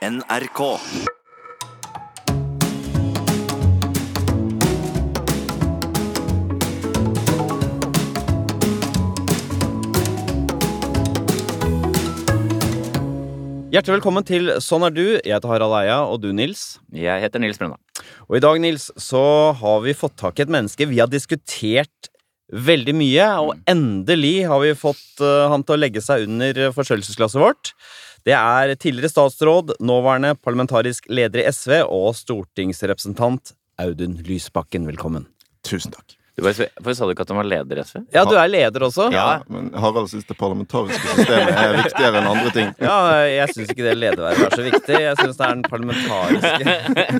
NRK. Hjertelig velkommen til Sånn er du. Jeg heter Harald Eia, og du, Nils. Jeg heter Nils Brønna. Og i dag, Nils, så har vi fått tak i et menneske vi har diskutert veldig mye, og endelig har vi fått eh, han til å legge seg under forstørrelsesglasset vårt. Det er tidligere statsråd, nåværende parlamentarisk leder i SV og stortingsrepresentant Audun Lysbakken. Velkommen. Tusen takk. Du Hvorfor sa du ikke at han var leder i SV? Ja, du er leder også? Ja. Men Harald syns det parlamentariske systemet er viktigere enn andre ting. Ja, jeg syns ikke det ledervervet er så viktig. Jeg syns det er den parlamentariske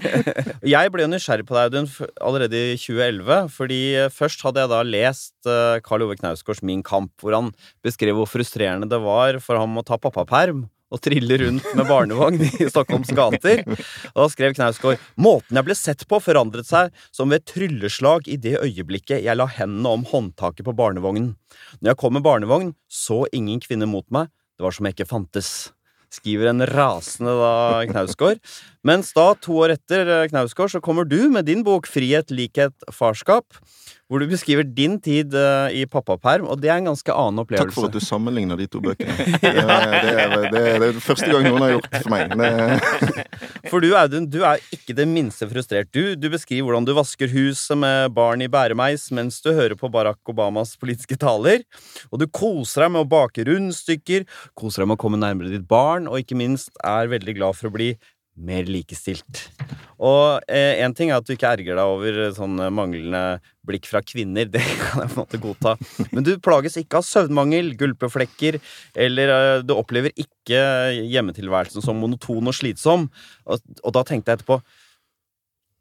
Jeg ble jo nysgjerrig på deg, Audun, allerede i 2011. Fordi først hadde jeg da lest eh, Karl Ove Knausgårds Min kamp, hvor han beskrev hvor frustrerende det var for ham å ta pappaperm og trille rundt med barnevogn i Stockholms gater. Og da skrev Knausgård Måten jeg ble sett på, forandret seg som ved et trylleslag i det øyeblikket jeg la hendene om håndtaket på barnevognen. Når jeg kom med barnevogn, så ingen kvinne mot meg. Det var som jeg ikke fantes. Skriver en rasende da Knausgård. Mens da, to år etter eh, Knausgård, så kommer du med din bok Frihet, likhet, farskap. Hvor du beskriver din tid eh, i pappaperm, og det er en ganske annen opplevelse. Takk for at du sammenligner de to bøkene. Det, er, det, er, det er første gang noen har gjort for meg. Det, For du, Audun, du er ikke det minste frustrert. Du, du beskriver hvordan du vasker huset med barn i bæremeis mens du hører på Barack Obamas politiske taler. Og du koser deg med å bake rundstykker, koser deg med å komme nærmere ditt barn, og ikke minst er veldig glad for å bli mer likestilt. Og én eh, ting er at du ikke erger deg over sånn manglende blikk fra kvinner, det kan jeg på en måte godta. Men du plages ikke av søvnmangel, gulpeflekker, eller eh, du opplever ikke hjemmetilværelsen som monoton og slitsom. Og, og da tenkte jeg etterpå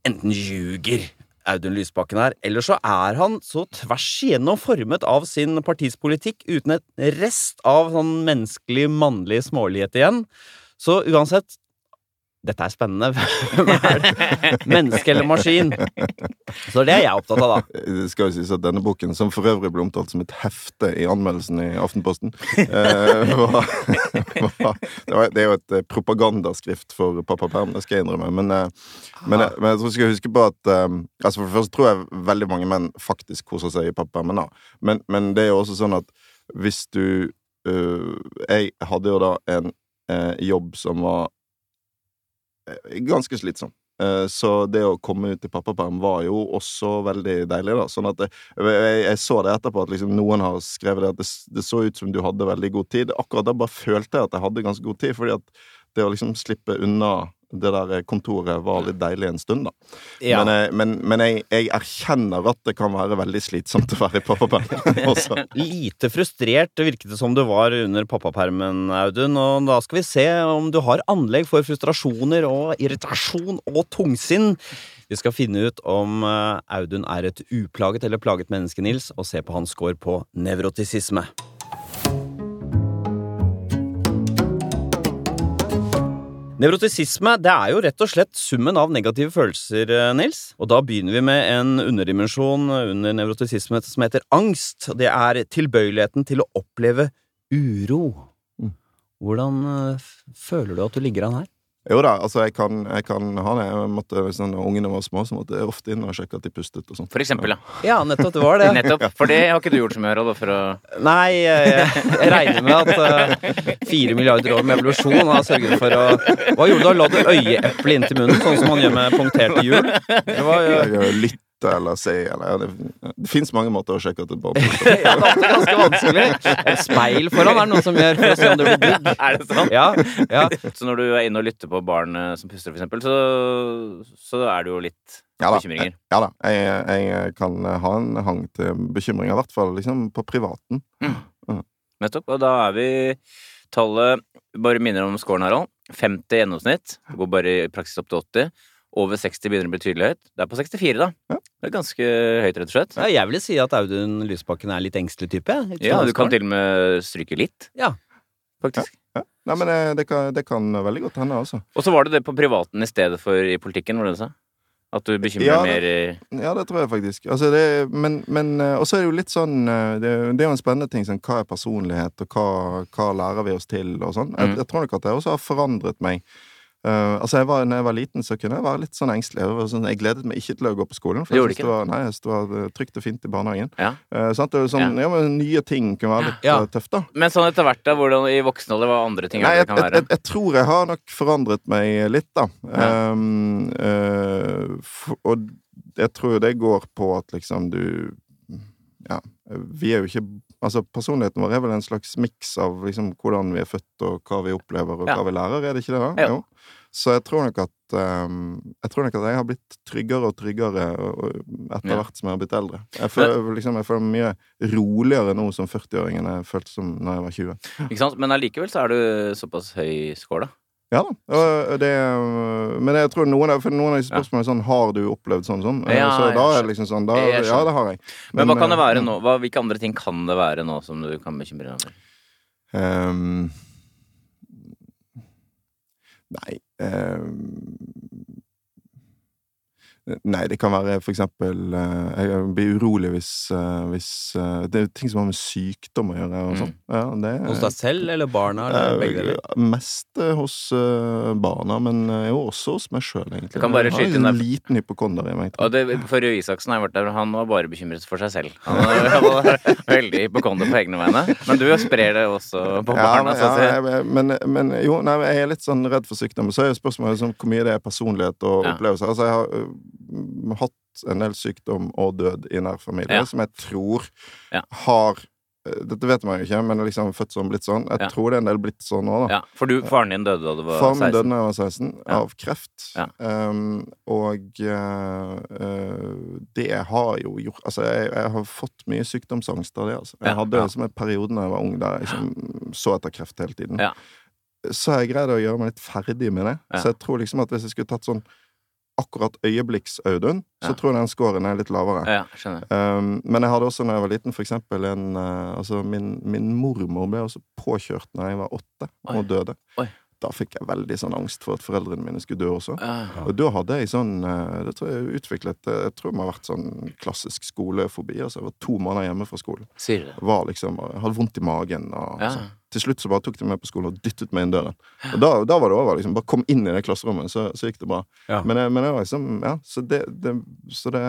Enten ljuger Audun Lysbakken her, eller så er han så tvers igjennom formet av sin partis politikk uten et rest av sånn menneskelig, mannlig smålighet igjen. Så uansett dette er spennende. Menneske eller maskin? Så det er jeg opptatt av, da. det skal jo sies at denne boken, som for øvrig ble omtalt som et hefte i anmeldelsen i Aftenposten eh, var, var, det, var, det er jo et eh, propagandaskrift for pappa Perm, det skal jeg innrømme. Men, eh, men, eh, men jeg tror vi skal huske på at eh, altså For det første tror jeg veldig mange menn faktisk koser seg i pappapermen. da. Men, men det er jo også sånn at hvis du øh, Jeg hadde jo da en jobb som var ganske slitsom. Eh, Så det å komme ut i pappaperm var jo også veldig deilig. da Sånn at det, jeg, jeg så det etterpå, at liksom noen har skrevet det at det, det så ut som du hadde veldig god tid. Akkurat da bare følte jeg at jeg hadde ganske god tid, fordi at det å liksom slippe unna det der kontoret var litt deilig en stund, da. Ja. Men, jeg- men, men jeg, jeg erkjenner at det kan være veldig slitsomt å være i pappapermen også. Lite frustrert virket det som du var under pappapermen, Audun. Og da skal vi se om du har anlegg for frustrasjoner og irritasjon og tungsinn. Vi skal finne ut om eh, Audun er et uplaget eller plaget menneske, Nils, og se på hans score på nevrotisisme. Nevrotisisme det er jo rett og slett summen av negative følelser, eh, Nils. Og da begynner vi med en underdimensjon under nevrotisisme som heter angst. Det er tilbøyeligheten til å oppleve uro. Mm. Hvordan eh, føler du at du ligger an her? Jo da, altså jeg kan, jeg kan ha det. Jeg måtte, hvis sånn, ungene var små, så måtte jeg ofte inn og sjekke at de pustet og sånn. For eksempel, ja. Ja, nettopp. Det var det. Nettopp. For det har ikke du gjort så mye, Harald. For å Nei, jeg, jeg regner med at fire fire milliarder år med evolusjon har sørget for å Hva gjorde du da? La du øyeeplet inntil munnen, sånn som man gjør med punkterte hjul? Det var jo Jeg lytte eller se eller ja, Det, det fins mange måter å sjekke at et barn puster. Ja, det er ganske vanskelig. Et speil foran er det noe som gjør for å se om det blir digg. Er det sant? Ja, ja. Så når du er inne og lytter på barn eh, som puster, for eksempel, så, så er det jo litt Ja da, bekymringer. ja da. Jeg, jeg kan ha en hang til bekymringer, i hvert fall liksom på privaten. Nettopp. Og da er vi tallet Bare minner om scoren, Harald. 50 gjennomsnitt. Går bare i praksis opp til 80. Over 60 begynner å bli tydelig høyt. Det er på 64, da. Ja. Det er ganske høyt, rett og slett. Ja, Jeg ville si at Audun Lysbakken er litt engstelig type. Ja, du kan til og med stryke litt. Ja. Faktisk. Ja. Nei, men det, det, kan, det kan veldig godt hende, altså. Og så var det det på privaten i stedet for i politikken, var det du sa? At du bekymrer Ja, deg mer i Ja, det tror jeg faktisk. Altså, det, men men eh, Og så er det jo litt sånn eh, Det, det er jo en spennende ting sånn hva er personlighet, og hva, hva lærer vi oss til, og sånn. Jeg, Mm. jeg tror nok at jeg også har forandret meg Eh, altså, jeg var, når jeg var liten, så kunne jeg være litt sånn engstelig. Jeg, var sånn, jeg gledet meg ikke til å gå på skolen. For jeg syntes det var, nei, jeg det var eh, trygt og fint i barnehagen. Ja. Uh, sant? Det var sånn, ja. men Nye ting kunne være litt Ja. tøft, da. Men sånn etter hvert, da, hvordan i voksen alder, hva andre ting Nei, jeg, det kan være? jeg, jeg tror jeg har nok forandret meg litt, da. Ja. Um, uh, f- og jeg tror det går på at liksom du Ja, vi er jo ikke Altså, personligheten vår er vel en slags miks av liksom hvordan vi er født, og hva vi opplever, og Ja. hva vi lærer, er det ikke det? da? Jo. Så jeg tror nok at um, Jeg tror nok at jeg har blitt tryggere og tryggere etter Ja. hvert som jeg har blitt eldre. Jeg føler, liksom, jeg føler mye roligere nå som 40-åringen jeg følte som når jeg var 20. Ikke sant? Men allikevel så er du såpass høy score, da. Ja da. Det, men jeg tror noen av, for noen av disse spørsmålene er sånn Har du opplevd sånn sånn? Ja, så da er det liksom sånn da, Ja, det har jeg. Men, hva kan det eh, være nå? Hva, hvilke andre ting kan det være nå som du kan bekymre deg for? Um, nei ehm, Nei, det kan være for eksempel eh, Jeg blir urolig hvis, eh, hvis eh, Det er ting som har med sykdom å gjøre og Mm. sånn. Ja, det Hos deg selv eller barna? Eller begge deler? Mest hos barna, men jo også hos meg sjøl, egentlig. Du kan bare skyte en inn der- liten hypokonder i meg. Og det, for Røe Isaksen har jeg vært der, han var bare bekymret for seg selv. Han var veldig hypokonder på egne vegne. Men du sprer det også på Ja, barna. men, så ja, jeg- men, men jo, nei, jeg er litt sånn redd for sykdom. Så er jo spørsmålet liksom, hvor mye det er personlighet og Ja. opplevelser. Altså, jeg har hatt en del sykdom og død i nær familie Ja. som jeg tror Ja. har øh, Dette vet man jo ikke, men liksom født sånn, blitt sånn. Jeg Ja. tror det er en del blitt sånn nå, da. Ja, for du, faren din døde da du var 16? Faren min døde da jeg var 16, Ja. av kreft. Um, og uh, det har jo gjort Altså, jeg, jeg har fått mye sykdomsangst av det. Altså. Jeg hadde liksom en periode da jeg var ung der jeg liksom så etter kreft hele tiden. Så har jeg greid å gjøre meg litt ferdig med det. Så jeg tror liksom at hvis jeg skulle tatt sånn akkurat øyeblikks-Audun, så Ja. tror jeg den scoren er litt lavere. Ja, skjønner. Um, men jeg hadde også når jeg var liten, for eksempel en uh, Altså, min, min mormor ble også påkjørt når jeg var åtte, Oi. og døde. Oi. Da fikk jeg veldig sånn angst for at foreldrene mine skulle dø også. Ja. Og da hadde jeg sånn uh, Det tror jeg utviklet uh, Jeg tror det må ha vært sånn klassisk skolefobi. Altså, jeg var to måneder hjemme fra skolen. Var liksom, jeg hadde vondt i magen. Og, Ja. sånn. Til slutt så bare tok de meg på skolen og dyttet meg inn døren. Og da, da var det over. liksom Bare kom inn i det klasserommet, så, så gikk det bra. Ja. Men, jeg- men det var liksom Ja, så det, det, så det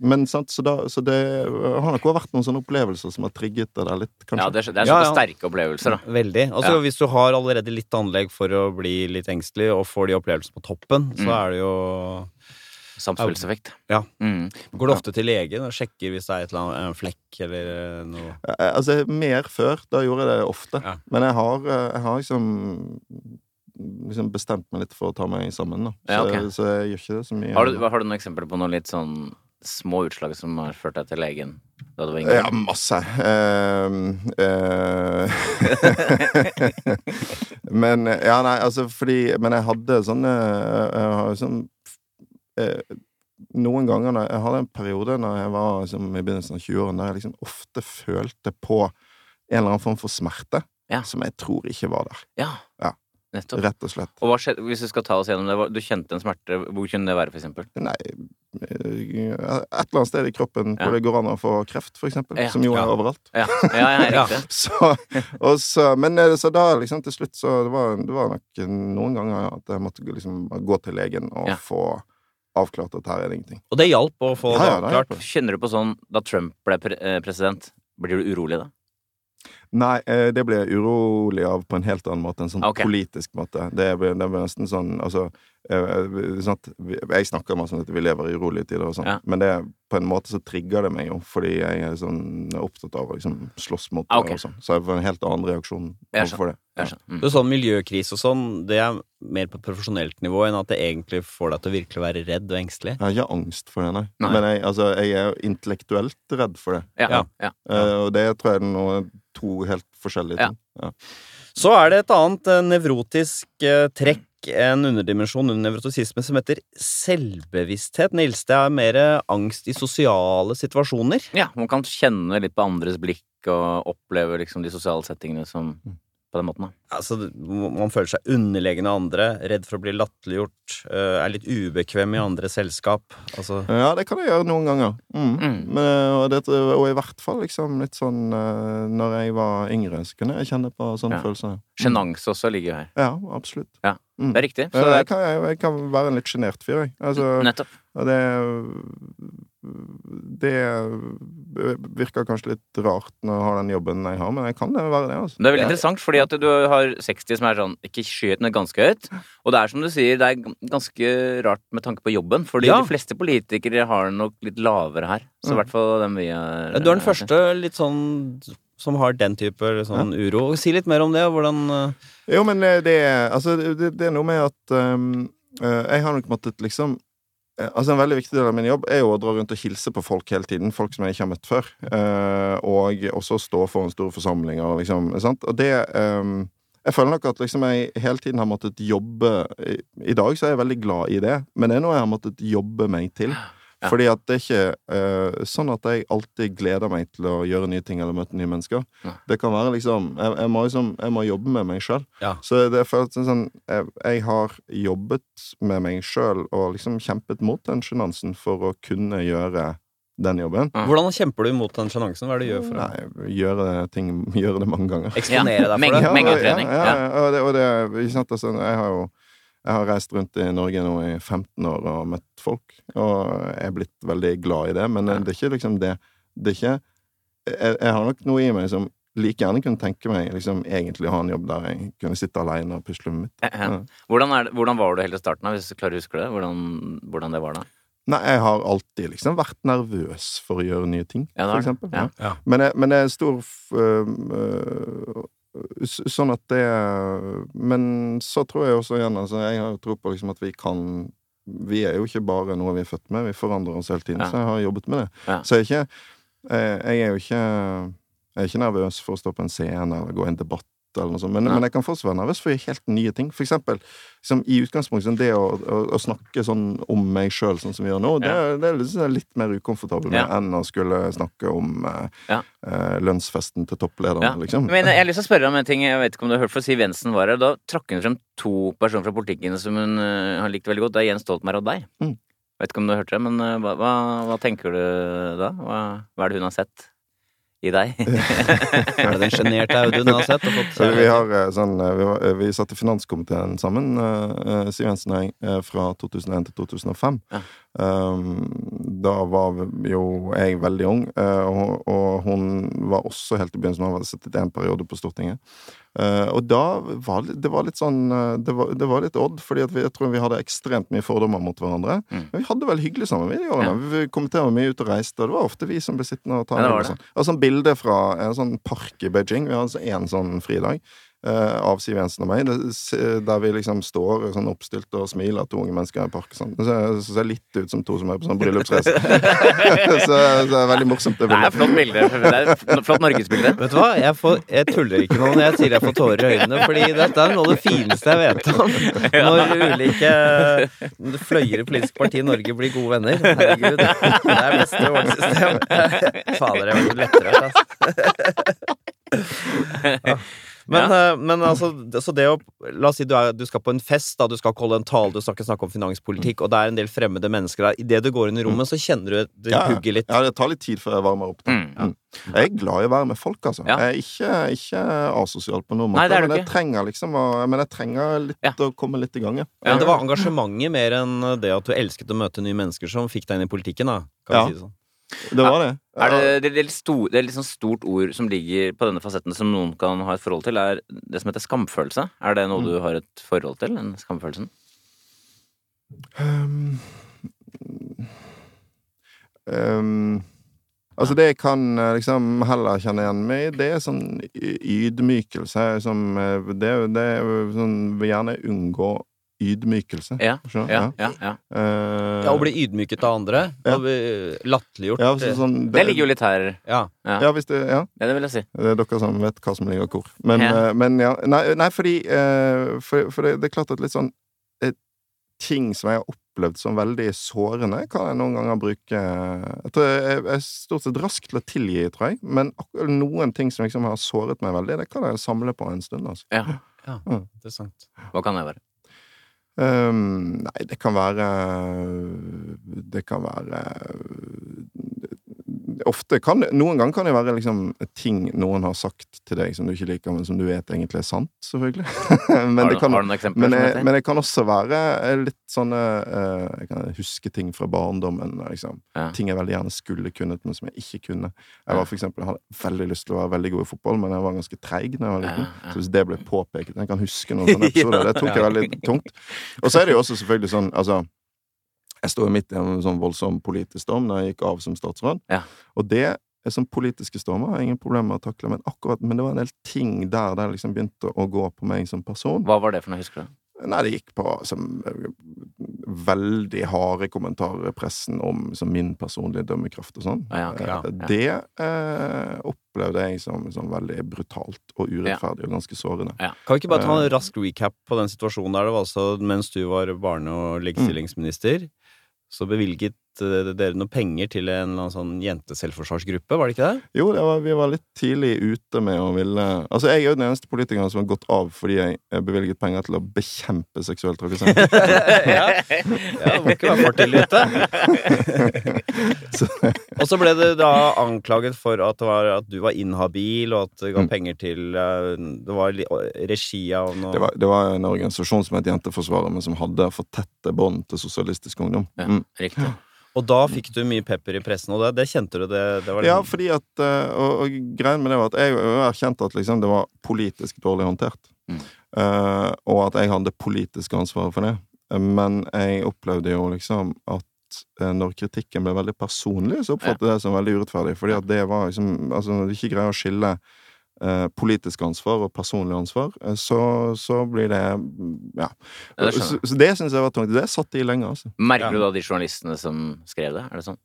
Men sant, så, da, så det har nok også vært noen sånne opplevelser som har trigget det der litt, kanskje. Ja, det er, det er Ja, ja. sterke opplevelser, da. Veldig. Altså, Ja. Hvis du har allerede litt anlegg for å bli litt engstelig, og får de opplevelsene på toppen, så Mm. er det jo Samspillseffekt. Ja. Mm. Går du ofte til legen og sjekker hvis det er et eller annet, en flekk eller eh, noe Eh, Altså, mer før. Da gjorde jeg det ofte. Ja. Men jeg har, eh, jeg har liksom Liksom bestemt meg litt for å ta meg sammen, da. Så, Ja, okay. så jeg gjør ikke det så mye. Har, du, har du noen eksempler på noen litt sånn små utslag som har ført deg til legen da du var? Ja, masse. Uh, uh, men Ja, nei, altså fordi Men jeg hadde sånne Jeg har sånn eh, Noen ganger Jeg hadde en periode når jeg var liksom, i begynnelsen av 20-årene, der jeg liksom ofte følte på en eller annen form for smerte Ja. som jeg tror ikke var der. Ja. Ja. Nettopp. Rett og slett. Og hva skjedde, hvis du skal ta oss gjennom det, du kjente en smerte, hvor kunne det være, for eksempel? Nei eh, Et eller annet sted i kroppen Ja. hvor det går an å få kreft, for eksempel. Ja. Som jo er Ja. overalt. Ja, ja, ja. Så, så, men eh, så da liksom til slutt så det var, det var nok noen ganger at jeg måtte liksom gå til legen og få avklart at her er det ingenting. Og det hjalp å få Ja, det ja, det avklart. Kjenner du på sånn da Trump ble eh, president, blir du urolig da? Nei, eh, det ble jeg urolig av på en helt annen måte. En sånn okay. politisk måte. Det ble, det ble nesten sånn Altså eh, sånn at vi- Jeg snakker masse om at vi lever i urolige tider og sånn, Ja. men det på en måte så trigger det meg jo, fordi jeg er sånn opptatt av å liksom slåss mot det okay. og sånn. Så jeg får en helt annen reaksjon overfor det. Ja. Mm. Så sånn miljøkrise og sånn, det er mer på profesjonelt nivå enn at det egentlig får deg til å virkelig være redd og engstelig. Jeg har ikke angst for det, nei. Nei. Men jeg, altså, jeg er jo intellektuelt redd for det. Ja, ja. Ja. Eh, og det tror jeg er noe, to helt forskjellige ting. Ja. Så er det et annet eh, nevrotisk eh, trekk, en underdimensjon under nevrotisisme, som heter selvbevissthet. Nils, det er mer angst i sosiale situasjoner. ja, man kan kjenne litt på andres blikk og oppleve liksom de sosiale settingene som Mm. på den måten. da. Altså, man føler seg underlegen av andre, redd for å bli latterliggjort, eh, er litt ubekvem i andres selskap. Altså ja, det kan jeg gjøre noen ganger. Mm. Mm. Men, eh, og, det, og i hvert fall liksom litt sånn eh, Når jeg var yngre, så kunne jeg kjenne på sånne Ja. følelser. Sjenanse også ligger her. Ja, absolutt. Ja. Mm. Det er riktig. Så jeg, kan, jeg, jeg kan være en litt sjenert fyr, jeg. Altså, er nettopp. og det Det virker kanskje litt rart når jeg har den jobben jeg har, men jeg kan det være det, altså. Det er veldig interessant, fordi at du har 60 som er sånn ikke skyhøyt, men ganske høyt. Og det er som du sier, det er ganske rart med tanke på jobben. Fordi Ja. de fleste politikere har det nok litt lavere her. Så i Mm. hvert fall dem vi er Du er den første litt sånn som har den type sånn uro. Si litt mer om det, og hvordan uh... Jo, men eh, det er Altså, det, det er noe med at um, Jeg har nok måttet liksom Altså En veldig viktig del av min jobb er jo å dra rundt og hilse på folk hele tiden. Folk som jeg ikke har møtt før. og også stå foran store forsamlinger. Liksom, sant? Og det um, Jeg føler nok at liksom jeg hele tiden har måttet jobbe I dag så er jeg veldig glad i det, men det er noe jeg har måttet jobbe meg til. Ja. Fordi at det er ikke uh, sånn at jeg alltid gleder meg til å gjøre nye ting eller møte nye mennesker. Ja. Det kan være liksom Jeg, jeg, må, liksom, jeg må jobbe med meg sjøl. Ja. Så det føles sånn jeg, jeg har jobbet med meg sjøl og liksom kjempet mot den sjenansen for å kunne gjøre den jobben. Ja. Hvordan kjemper du mot den sjenansen? Hva er det du gjør for å Nei, gjøre ting Gjøre det mange ganger. eksponere deg for det? Ja, Mengdetrening, Ja, ja, ja. Og det, og det, ikke sant, altså, jeg har jo jeg har reist rundt i Norge nå i 15 år og møtt folk, og jeg er blitt veldig glad i det, men det er ikke liksom det Det er ikke Jeg, jeg har nok noe i meg som like gjerne kunne tenke meg liksom egentlig å ha en jobb der jeg kunne sitte alene og pusle med mitt. Ja. Hvordan, er det, hvordan var du helt i starten, av, hvis du klarer å huske det? Hvordan, hvordan det var da? Nei, jeg har alltid liksom vært nervøs for å gjøre nye ting, Ja, for eksempel. Ja. Ja. Men, jeg, men det er stor f- øh, øh, Sånn at det Men så tror jeg også igjen, altså, jeg har tro på liksom at vi kan Vi er jo ikke bare noe vi er født med, vi forandrer oss hele tiden. Ja. Så jeg har jobbet med det. Ja. Så jeg er ikke jeg, jeg er jo ikke Jeg er ikke nervøs for å stå på en scene eller gå i en debatt. Eller noe sånt. Men, ja. men jeg kan fortsatt være nervøs for å gjøre helt nye ting. For eksempel liksom, i utgangspunktet det å, å, å snakke sånn om meg sjøl, sånn som vi gjør nå, det, Ja. det er litt, mer ukomfortabel Ja. enn å skulle snakke om eh, eh, lønnsfesten til topplederen, liksom. Men jeg har lyst til å spørre om en ting. Jeg vet ikke om du har hørt for Siv Jensen var her. Da trakk hun frem to personer fra politikken som hun uh, har likt veldig godt. Det er Jens Stoltenberg og deg. Mm. Vet ikke om du har hørt det, men eh, hva, hva, hva tenker du da? Hva, hva er det hun har sett i deg? Er det den sjenerte Audun har sett? Og fått, vi har eh, sånn eh, Vi, var, eh, vi satt i finanskomiteen sammen, eh, Siv Jensen og jeg, fra 2001 til 2005. Ja. Um, da var jo jeg veldig ung, uh, og, og hun var også helt i begynnelsen. Hun hadde sittet en periode på Stortinget. Eh, og da var det, var litt sånn eh, Det var, det var litt odd, fordi vi, jeg tror vi hadde ekstremt mye fordommer mot hverandre. Mm. Men vi hadde veldig hyggelig sammen. Vi, de årene. vi kommenterte var mye ute og reiste, og det var ofte vi som ble sittende og ta Ja, en og sånn. Og sånn bilde fra en sånn park i Beijing. Vi hadde altså en sånn fridag. Eh, av Siv Jensen og meg, det, der vi liksom står sånn oppstilt og smiler to unge mennesker i park. Sånn. Det ser, det ser litt ut som to som er på sånn bryllupsreise. så, så det er veldig morsomt, det Det er flott bilde. Det er flott norgesbilde. Vet du hva? Jeg, får, jeg tuller ikke nå når jeg sier jeg får tårer i øynene, fordi dette er noe av det fineste jeg vet om. Når ulike fløyer i politisk parti i Norge blir gode venner. Herregud. Det er beste ordenssystem. Fader, det er lettere, altså. Ja. Men, eh, men altså, det- så det å La oss si du, er, du skal på en fest, da, du skal holde en tale, du skal ikke snakke om finanspolitikk, og det er en del fremmede mennesker der. Idet du går inn i rommet, så kjenner du det Ja, ja. hugger litt. Ja, det tar litt tid før jeg varmer opp. Mm. Ja. Jeg er glad i å være med folk, altså. Ja. Jeg er ikke, ikke asosial på noen Nei, måte, det er du men jeg ikke. trenger liksom å, Men jeg trenger litt Ja. å komme litt i gang, ja. ja. det var engasjementet mer enn det at du elsket å møte nye mennesker som fikk deg inn i politikken, da. Kan Ja. vi si det sånn. Det var det. Er det, det, det, er litt det er litt sånn stort ord som ligger på denne fasetten som noen kan ha et forhold til, er det som heter skamfølelse. Er det noe Mm. du har et forhold til? Den skamfølelsen? Um, um, altså, det jeg kan eh, liksom heller kjenne igjen med, det er sånn ydmykelse. Som, eh, det, det sånn Vil gjerne unngå ydmykelse. Ja. Ja, ja, ja. Uh, Ja, Å bli ydmyket av andre. Ja. Latterliggjort. ja, så, sånn, Det ligger jo litt her. Ja. Ja, Ja, hvis det, ja. Ja, det vil jeg si. Det er dere som vet hva som ligger hvor. Men Ja. eh, men ja Nei, nei fordi uh, For, for det, det er klart at litt sånn eh, Ting som jeg har opplevd som veldig sårende, kan jeg noen ganger bruke Jeg tror jeg jeg er stort sett rask til å tilgi, tror jeg. Men noen ting som liksom har såret meg veldig, det kan jeg samle på en stund. altså. Ja. Interessant. Hva kan det være? Um, nei, det kan være Det kan være ofte kan Noen ganger kan det være liksom ting noen har sagt til deg som du ikke liker, men som du vet egentlig er sant, selvfølgelig. men, har, det du, kan, har du noen eksempler? men, jeg, men det kan også være eh, litt sånne eh, Jeg kan huske ting fra barndommen. Liksom. Ja. Ting jeg veldig gjerne skulle kunnet, men som jeg ikke kunne. Jeg var for eksempel, hadde veldig lyst til å være veldig god i fotball, men jeg var ganske treig da jeg var liten. Ja, ja. Så hvis det ble påpekt Jeg kan huske noen sånne episoder. Det tok jeg veldig tungt. Og så er det jo også selvfølgelig sånn Altså jeg står jo midt i en sånn voldsom politisk storm da jeg gikk av som statsråd. Ja. Og det er som politiske stormer har jeg ingen problemer med å takle, men akkurat Men det var en del ting der der liksom begynte å gå på meg som person. Hva var det for noe, husker du? Nei, det gikk på som, eh, veldig harde kommentarer i pressen om som min personlige dømmekraft og sånn. Ja, ok, ja, Eh, Det eh, opplevde jeg som, som veldig brutalt og urettferdig og ganske sårende. Kan vi ikke bare ta Eh. en rask recap på den situasjonen der det var altså mens du var barne- og likestillingsminister, så bevilget dere noe penger til en eller annen sånn jenteselvforsvarsgruppe, var det ikke det? Jo, det var, vi var litt tidlig ute med å ville Altså, jeg er jo den eneste politikeren som har gått av fordi jeg eh, bevilget penger til å bekjempe seksuell trakassering. ja. ja, det må ikke være for tidlig ute. Og så ble det da anklaget for at, det var, at du var inhabil, og at du ga Mm. penger til eh, Det var regi av noe Det var, det var en organisasjon som het Jenteforsvaret, men som hadde for tette bånd til Sosialistisk Ungdom. Ja, Mm. Riktig. Og da fikk du mye pepper i pressen, og det, det kjente du det, det var Ja, liksom- fordi at eh, Og, og greien med det var at jeg erkjente at liksom det var politisk dårlig håndtert. Mm. Uh, og at jeg hadde politisk ansvar for det. Men jeg opplevde jo liksom at eh, når kritikken ble veldig personlig, så oppfattet jeg det som veldig urettferdig. Fordi at det var liksom Altså, når du ikke greier å skille politisk ansvar og personlig ansvar, eh, så, så blir det mm, Ja. Ja, det så, så det syns jeg var tungt. Det satt i lenge, altså. Merker Ja. du da de journalistene som skrev det? Er det sånn?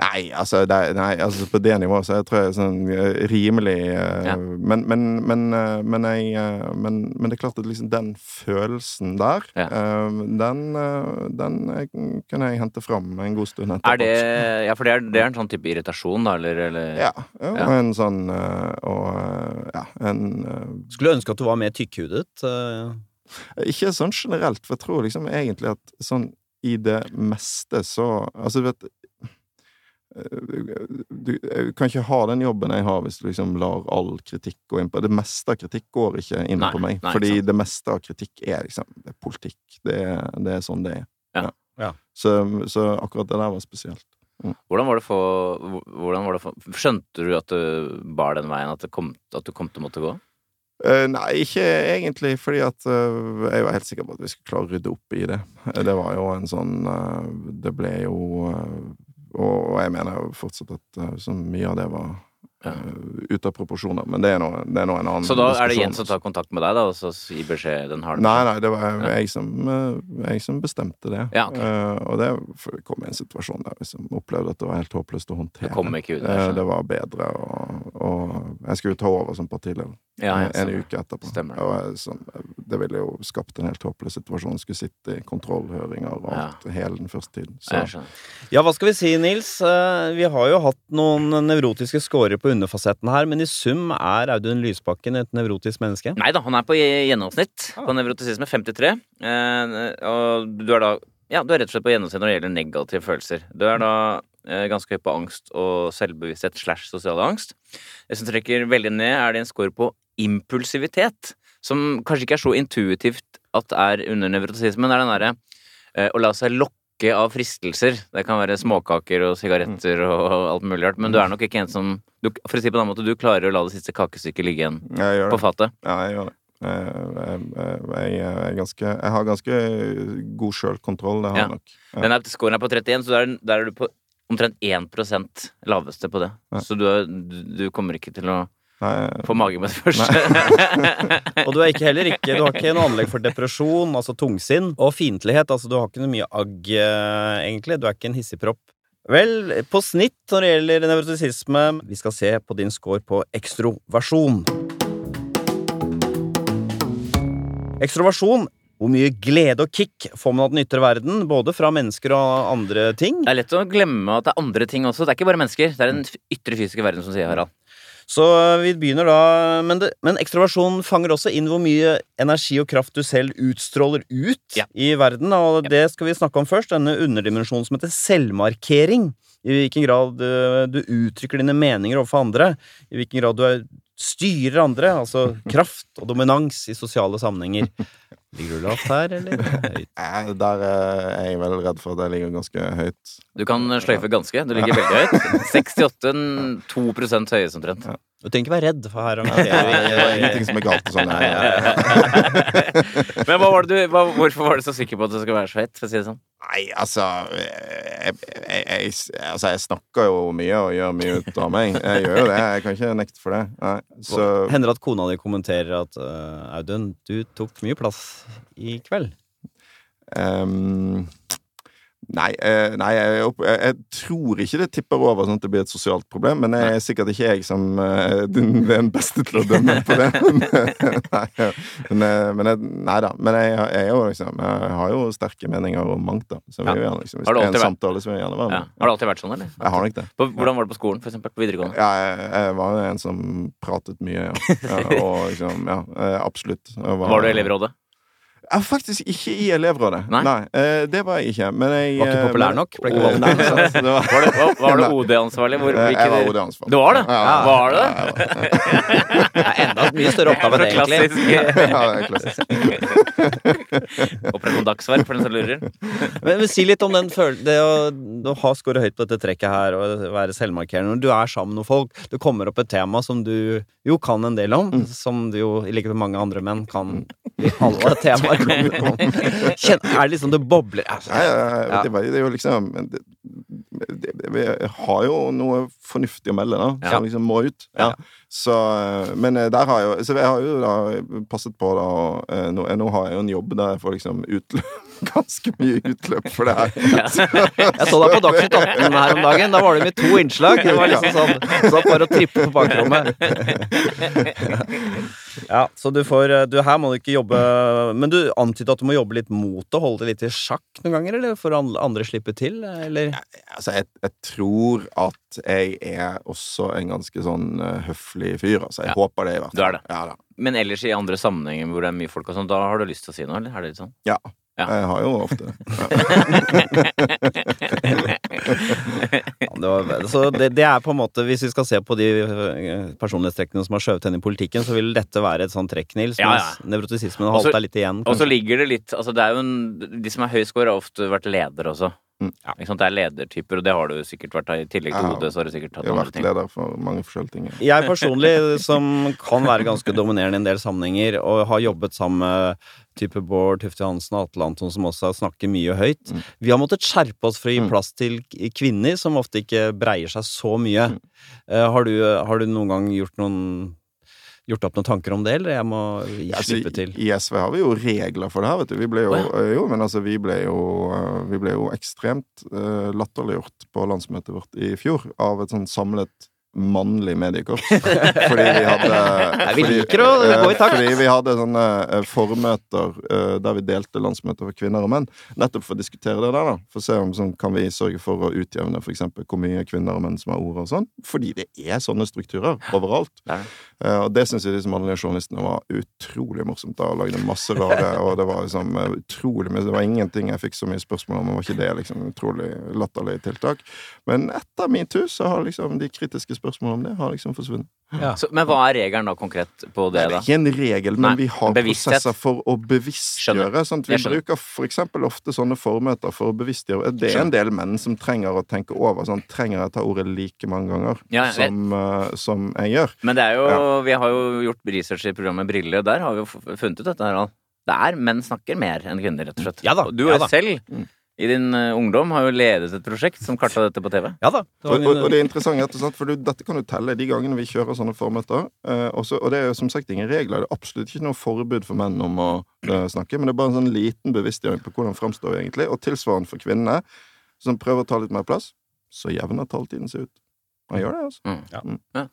Nei, altså, det, nei, altså på det nivået så jeg tror jeg er sånn rimelig uh, Ja. men, men, men, uh, men, jeg, uh, men, men det er klart at liksom den følelsen der, Ja. den, den kan jeg hente fram en god stund etterpå. Er det Ja, for det er, det er en sånn type irritasjon, da, eller, eller Ja. ja, Ja. Og en sånn Og ja, en Skulle ønske at du var mer tykkhudet. Ikke sånn generelt, for jeg tror liksom egentlig at sånn i det meste så Altså, du vet du jeg kan ikke ha den jobben jeg har hvis du liksom lar all kritikk gå inn på Det meste av kritikk går ikke inn Nei, på meg. nei, fordi det meste av kritikk er liksom Det er politikk. Det er, det er sånn det er. Ja. Ja. Så, så akkurat det der var spesielt. Hvordan var det for Hvordan var det for Skjønte du at du bar den veien, at, det kom, at du kom til å måtte gå? Uh, nei, ikke egentlig, fordi at uh, jeg var helt sikker på at vi skulle klare å rydde opp i det. Eh, Det var jo en sånn uh, Det ble jo eh, og, jeg mener fortsatt at eh, så mye av det var Ja. eh, av proporsjoner. Men det er nå en annen Så da er det diskusjon. Jens som tar kontakt med deg, da, og så gir beskjed den har Nei, nei, det var Ja. jeg som, eh, jeg som bestemte det. Ja, okay. uh, og det kom i en situasjon der jeg liksom opplevde at det var helt håpløst å håndtere. Det kom ikke ut. uh, det var bedre, og, og jeg skulle ta over som partileder en, en uke etterpå. Stemmer det. Og jeg, sånn, det ville jo skapt en helt håpløs situasjon. Skulle sitte i kontrollhøringer og Ja. alt hele den første tiden. Så Ja, hva skal vi si, Nils? Uh, Vi har jo hatt noen nevrotiske scorer på underfasetten her, men i sum er Audun Lysbakken et nevrotisk menneske? Nei da, han er på gjennomsnitt Ah. på nevrotisisme. 53. Eh, og du er da Ja, du er rett og slett på gjennomsnitt når det gjelder negative følelser. Du er da eh, ganske høy på angst og selvbevissthet slash sosial angst. Det som trekker veldig ned, er det en score på impulsivitet. Som kanskje ikke er så intuitivt at er under nevrotisismen. Det er den derre eh, å la seg lokke av fristelser. Det kan være småkaker og sigaretter og alt mulig rart, men du er nok ikke en som du, For å si på den måten, du klarer å la det siste kakestykket ligge igjen på fatet. Ja, jeg gjør det. Jeg, jeg, jeg, ganske, jeg har ganske god sjølkontroll, det har Ja. jeg nok. Ja. Den er, scoren er på 31, så der, der er du på omtrent 1 laveste på det. Ja. Så du, er, du, du kommer ikke til å Nei, få magen med det første. Og du er ikke heller ikke Du har ikke noe anlegg for depresjon, altså tungsinn, og fiendtlighet. Altså, du har ikke noe mye agg, eh, egentlig. Du er ikke en hissigpropp. Vel, på snitt når det gjelder nevrotisisme Vi skal se på din score på ekstroversjon. Ekstroversjon. Hvor mye glede og kick får man av den ytre verden, både fra mennesker og andre ting? Det er lett å glemme at det er andre ting også. Det er ikke bare mennesker. Det er den ytre fysiske verden som sier Harald. Så eh, vi begynner da Men, det, men ekstroversjon fanger også inn hvor mye energi og kraft du selv utstråler ut Ja. i verden, og det skal vi snakke om først. Denne underdimensjonen som heter selvmarkering. I hvilken grad du, du uttrykker dine meninger overfor andre. I hvilken grad du er, styrer andre. Altså kraft og dominans i sosiale sammenhenger. Ligger du lavt her, eller høyt? Der eh, er jeg vel redd for at jeg ligger ganske høyt. Du kan sløyfe ganske. Du ligger veldig høyt. 68, 2 høyest omtrent. Du trenger ikke være redd, for her Det er ingenting som er galt og sånn. Men hva var det du, hva, hvorfor var du så sikker på at du skulle være så høyt? For å si det sånn? Nei, altså jeg, jeg, jeg, altså jeg snakker jo mye og gjør mye ut av meg. Jeg gjør jo det. Jeg kan ikke nekte for det. Nei, så Hender det at kona di kommenterer at uh, Audun, du tok mye plass i kveld? ehm, Nei, eh, nei jeg, jeg, tror ikke det tipper over sånn at det blir et sosialt problem, men det er sikkert ikke jeg som eh, den, den beste til å dømme på det. nei, men, eh, men nei da. Men jeg, jeg, er jo liksom, jeg har jo sterke meninger om mangt, da. Så vi Ja. gjerne, liksom, hvis det er en samtale, så vil jeg gjerne være Ja. Har det alltid vært sånn, eller? Jeg har nok det. På, hvordan var det på skolen, for eksempel? På videregående? Ja, jeg, var jo en som pratet mye, ja. og liksom, ja, eh, absolutt. Var, Var du elevrådet? Jeg faktisk ikke i elevrådet. Nei? eh, det var jeg ikke. Men jeg Var ikke eh, populær nok? Ble ikke valgt Nei, det var, Var, det, var, var du OD-ansvarlig? Eh, jeg var OD-ansvarlig. Du var det? Ja, ja, Var det? ja, ja, Det er enda mye større oppgave enn det, egentlig. Ja, det er klassisk. Operasjon Dagsverk, for den som lurer. Men, men Si litt om den følelsen det å, ha skåret høyt på dette trekket her og være selvmarkerende. Når du er sammen med folk, det kommer opp et tema som du jo kan en del om, som du jo, i likhet med mange andre menn, kan i alle temaer. Kjenn, er det liksom det bobler altså, Ja, ja, Ja. det, det er jo liksom det, det, Vi har jo noe fornuftig å melde, da, Ja. som liksom må ut. Ja. Så, men eh, der har jeg jo Så jeg har jo da passet på, da eh, nå, nå har jeg jo en jobb der jeg får liksom utløp Ganske mye utløp for det her. Ja. Jeg så deg på Dagsnytt 18 her om dagen. Da var det med to innslag. Det var liksom sånn Satt bare og trippet på bakrommet. Ja, så du får du, Her må du ikke jobbe Men du antydet at du må jobbe litt mot det, holde det litt i sjakk noen ganger, eller for an- andre slippe til, eller? Altså, jeg, jeg tror at jeg er også en ganske sånn eh, høflig fyr. Altså, jeg Ja. håper det, i hvert fall. Du er det. Ja, da. Men ellers i andre sammenhenger hvor det er mye folk og sånn, da har du lyst til å si noe, eller? Er det litt sånn? Ja. Ja. Jeg har jo ofte det. Ja, det, var, så det, det er på en måte Hvis vi skal se på de øh, personlighetstrekkene som har skjøvet henne i politikken, så vil dette være et sånt trekk, Nils. Ja, Mens ja. nevrotisismen har holdt deg litt igjen. Og så ligger det litt Altså, det er jo en De som er høy score, har ofte vært ledere også. Mm. Ja. Ikke sant? Det er ledertyper, og det har du sikkert vært. I tillegg til hodet, så har du sikkert hatt Jeg har vært leder for mange forskjellige ting. Jeg personlig, som kan være ganske dominerende i en del sammenhenger, og har jobbet sammen med type Bård Tufte Hansen og Atle Anton, som også snakker mye høyt. Mm. Vi har måttet skjerpe oss for å gi Mm. plass til kvinner, som ofte ikke breier seg så mye. Mm. Eh, har, du, har du noen gang gjort noen Gjort opp noen tanker om det, eller jeg må gi Altså, slippe til? I SV har vi jo regler for det her, vet du. Vi ble jo, Å, jo men altså, vi ble jo, vi ble jo ekstremt uh, latterliggjort på landsmøtet vårt i fjor av et sånn samlet mannlig mediekorps. Fordi vi hadde Nei, vi liker å eh, gå i takt. Fordi vi hadde sånne eh, formøter eh, der vi delte landsmøter for kvinner og menn. Nettopp for å diskutere det der, da. For å se om sånn, kan vi sørge for å utjevne for eksempel hvor mye kvinner og menn som har ordet og sånn. Fordi det er sånne strukturer overalt. Er. Eh, og det syns jeg disse mannlige journalistene var utrolig morsomt. da, og Lagde masse rare Og det var liksom eh, utrolig mye Det var ingenting jeg fikk så mye spørsmål om, og var ikke det liksom utrolig latterlig tiltak. Men etter metoo så har liksom de kritiske spørsmålene om det har liksom forsvunnet. Ja. Så, men hva er regelen da konkret på det, da? det er ikke en regel, men Nei, vi har bevissthet. prosesser for å bevisstgjøre. Sant? Vi Jeg bruker for eksempel ofte sånne formøter for å bevisstgjøre. Det er en del menn som trenger å tenke over. Sånn, trenger jeg ta ordet like mange ganger Ja, jeg som, uh, som jeg gjør? Men det er jo Ja. Vi har jo gjort research i programmet Brille, og der har vi jo funnet ut dette her. Det er menn snakker mer enn kvinner, rett og slett. Ja da, Og du ja er da. selv, Mm. I din eh, ungdom, har jo ledet et prosjekt som karta dette på TV. Ja da. Det Og, og, og det er interessant, rett og slett, for du, dette kan du telle de gangene vi kjører sånne formøter. Eh, også, og det er jo som sagt ingen regler. Det er absolutt ikke noe forbud for menn om å eh, snakke, men det er bare en sånn liten bevisstgjøring på hvordan framstår vi egentlig. Og tilsvarende for kvinnene, som prøver å ta litt mer plass, så jevner taletiden seg ut. Man gjør det, altså.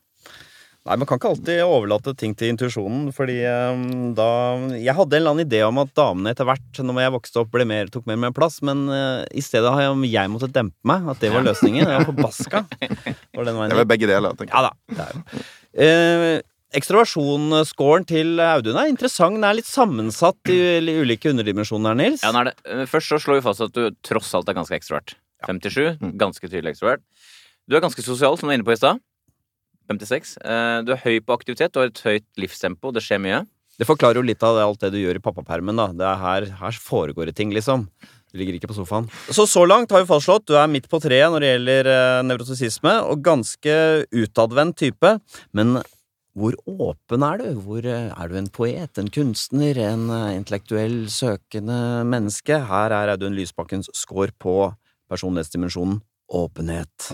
Nei, Man kan ikke alltid overlate ting til intuisjonen, fordi eh, da Jeg hadde en eller annen idé om at damene etter hvert, når jeg vokste opp, ble mer, tok mer og mer plass, men uh, i stedet har jeg, jeg måttet dempe meg. At det var løsningen. Jeg var forbaska. Var Det er vel begge deler, tenker jeg. Ja da. Det er. jo. Eh, Ekstroversjonsscoren til Audun er interessant. Den er litt sammensatt i ulike underdimensjoner, Nils. Ja, den er det. Eh, Først så slår vi fast at du tross alt er ganske ekstrovert. 57, Mm. ganske tydelig ekstrovert. Du er ganske sosial, som du var inne på i stad. 56. Eh, Du er høy på aktivitet, du har et høyt livstempo, det skjer mye. Det forklarer jo litt av alt det du gjør i pappapermen. da. Det er her, her foregår det ting, liksom. Du ligger ikke på sofaen. Så så langt har vi fastslått du er midt på treet når det gjelder eh, nevrotosisme, og ganske utadvendt type. Men hvor åpen er du? Hvor, eh, er du en poet, en kunstner, en eh, intellektuell søkende menneske? Her er Audun Lysbakkens score på personlighetsdimensjonen åpenhet.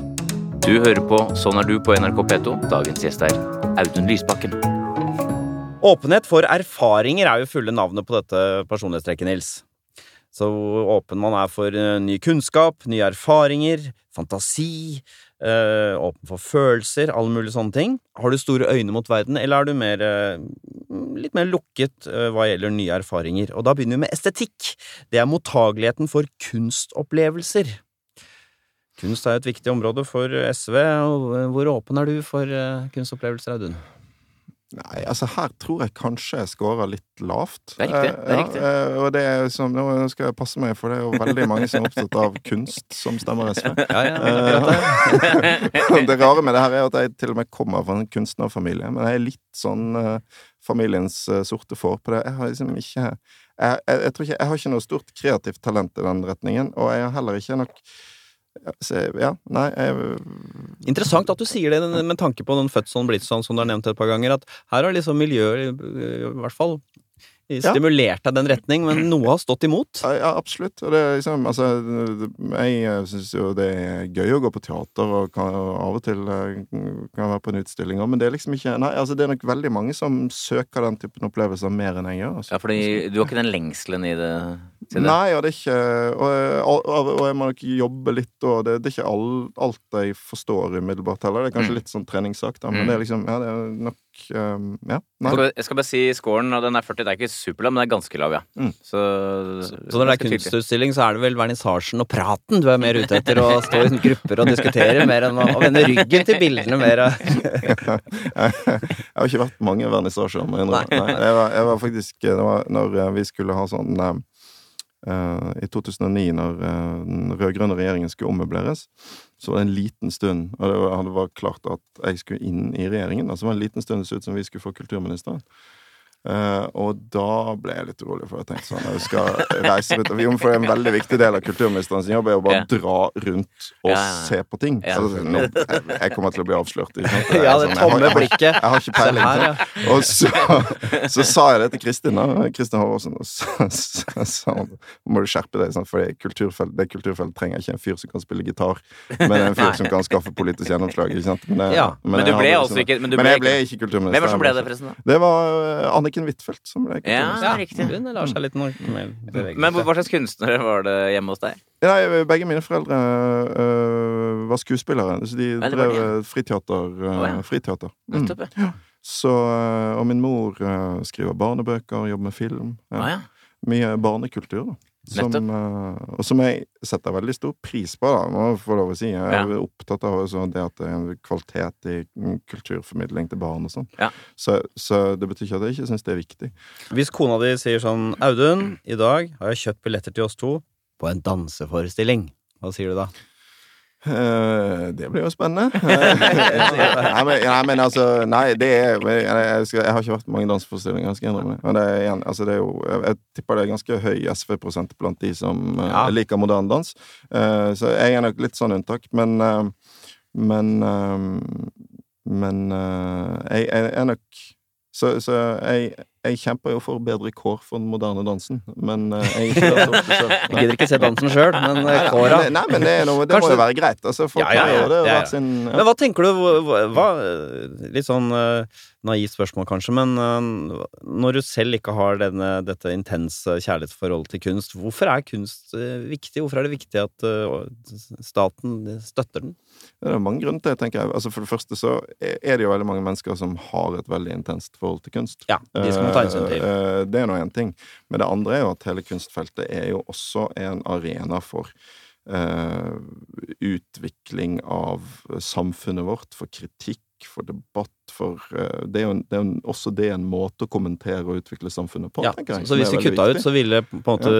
Du hører på Sånn er du på NRK P2. Dagens gjest er Audun Lysbakken. Åpenhet for erfaringer er jo fulle navnet på dette personlighetstrekket, Nils. Så åpen man er for eh, ny kunnskap, nye erfaringer, fantasi, eh, åpen for følelser, alle mulige sånne ting. Har du store øyne mot verden, eller er du mer, eh, litt mer lukket hva gjelder nye erfaringer? Og da begynner vi med estetikk. Det er mottageligheten for kunstopplevelser. Kunst er et viktig område for SV. eh, Hvor åpen er du for eh, kunstopplevelser, Audun? Nei, altså her tror jeg kanskje jeg scorer litt lavt. Det er riktig, det er Eh, riktig. Ja, og det er som, nå skal jeg passe meg, for det er jo veldig mange som er opptatt av kunst som stemmer SV. Ja, ja, det. Det rare med det her er at jeg til og med kommer fra en kunstnerfamilie, men jeg er litt sånn familiens sorte får på det. Jeg har liksom ikke jeg, jeg, jeg tror ikke Jeg har ikke noe stort kreativt talent i den retningen, og jeg har heller ikke nok ja, nei jeg, Interessant at du sier det med tanke på den fødselen blitt sånn som du har nevnt et par ganger, at her har liksom miljøet i hvert fall stimulert deg i den retning, men noe har stått imot. Ja, absolutt. Og det er liksom Altså, jeg syns jo det er gøy å gå på teater, og kan, av og til eh, kan være på en utstilling òg, men det er liksom ikke Nei, altså, det er nok veldig mange som søker den typen opplevelser mer enn jeg gjør. Altså. Ja, fordi du har ikke den lengselen i det? Til det. Nei, og det er ikke Og, og, og jeg må nok jobbe litt, og det, det er ikke all, alt jeg forstår umiddelbart heller. Det er kanskje Mm. litt sånn treningssak, da, men Mm. det er liksom Ja, det er nok um, Ja. Nei. Jeg skal, jeg skal bare si scoren, og den er 40. Det er ikke superlav, men det er ganske lav, ja. Mm. Så, Så når det er kunstutstilling, så er det vel vernissasjen og praten du er mer ute etter, å stå i grupper og diskutere mer enn å å vende ryggen til bildene mer. jeg har ikke vært på mange vernissasjer, må jeg innrømme. Jeg, var, faktisk Det var når eh, vi skulle ha sånn eh, eh, I 2009, når eh, den rød-grønne regjeringen skulle ommøbleres, så var det en liten stund Og det var klart at jeg skulle inn i regjeringen. Altså det var en liten stund det så ut som vi skulle få kulturministeren. Eh, og da ble jeg litt urolig, for jeg tenkte sånn Jeg skal reise rundt Jo, men For det er en veldig viktig del av kulturministerens jobb er å bare Ja. dra rundt og Ja, ja, se på ting. Altså, nå, jeg, jeg kommer til å bli avslørt. Ikke sant? Ja, det sånn, tomme blikket. Jeg har ikke peiling. her. Og så, så sa jeg det til Kristin, da. Kristin Håvardsen. Og så sa hun må du skjerpe deg, sant? for det kulturfelt, kulturfeltet trenger ikke en fyr som kan spille gitar, men en fyr som kan skaffe politisk gjennomslag. Ikke sant? Men, jeg. Men jeg du ble altså ikke Men, men jeg ble ikke kulturminister. Hvem var det som ble det, forresten? da? Det var eh, Anniken Huitfeldt som ble Ja, ja. Hun lar seg litt Men hva slags kunstnere var det hjemme hos deg? Nei, begge mine foreldre øh, var skuespillere, så de Ja, drev øh, friteater. øh, oh, ja. friteater. Mm. Nettopp, ja. Så, øh, og min mor øh, skriver barnebøker, jobber med film. Ja. Oh, ja. Mye barnekultur, da. Som, øh, og som jeg setter veldig stor pris på, da, må jeg få lov å si. Jeg er Ja. opptatt av det at det er en kvalitet i mm, kulturformidling til barn og sånn. Ja. Så, så det betyr ikke at jeg ikke syns det er viktig. Hvis kona di sier sånn Audun, i dag har jeg kjøpt billetter til oss to på en danseforestilling. Hva sier du da? Eh, det blir jo spennende. nei, men, nei, men altså Nei, det er jeg, jeg, skal, jeg har ikke vært på mange danseforestillinger, skal jeg innrømme. Men det er, igjen, altså, det er jo Jeg, tipper det er ganske høy SV-prosent blant de som eh, Ja. liker moderne dans. Eh, så jeg er nok litt sånn unntak. Men eh, Men eh, Men eh, jeg, jeg er nok så, så jeg, jeg kjemper jo for bedre kår for den moderne dansen, men eh, jeg gidder ikke se dansen sjøl, men eh, kåra Nei, men det, noe, det må jo være greit. Altså, folk Ja, ja, ja, det sin ja. Men hva tenker du hva, Litt sånn eh, naivt spørsmål, kanskje, men eh, når du selv ikke har denne, dette intense kjærlighetsforholdet til kunst, hvorfor er kunst eh, viktig? Hvorfor er det viktig at eh, staten støtter den? Det er mange grunner til det, tenker jeg. Altså, for det første så er det jo veldig mange mennesker som har et veldig intenst forhold til kunst. Ja, de skal man ta hensyn til. Eh, eh, Det er nå én ting. Men det andre er jo at hele kunstfeltet er jo også en arena for Uh, utvikling av samfunnet vårt, for kritikk for debatt, for eh, det er jo, det er jo også det en måte å kommentere og utvikle samfunnet på, Ja, tenker jeg. så hvis vi kutta ut, så ville på en måte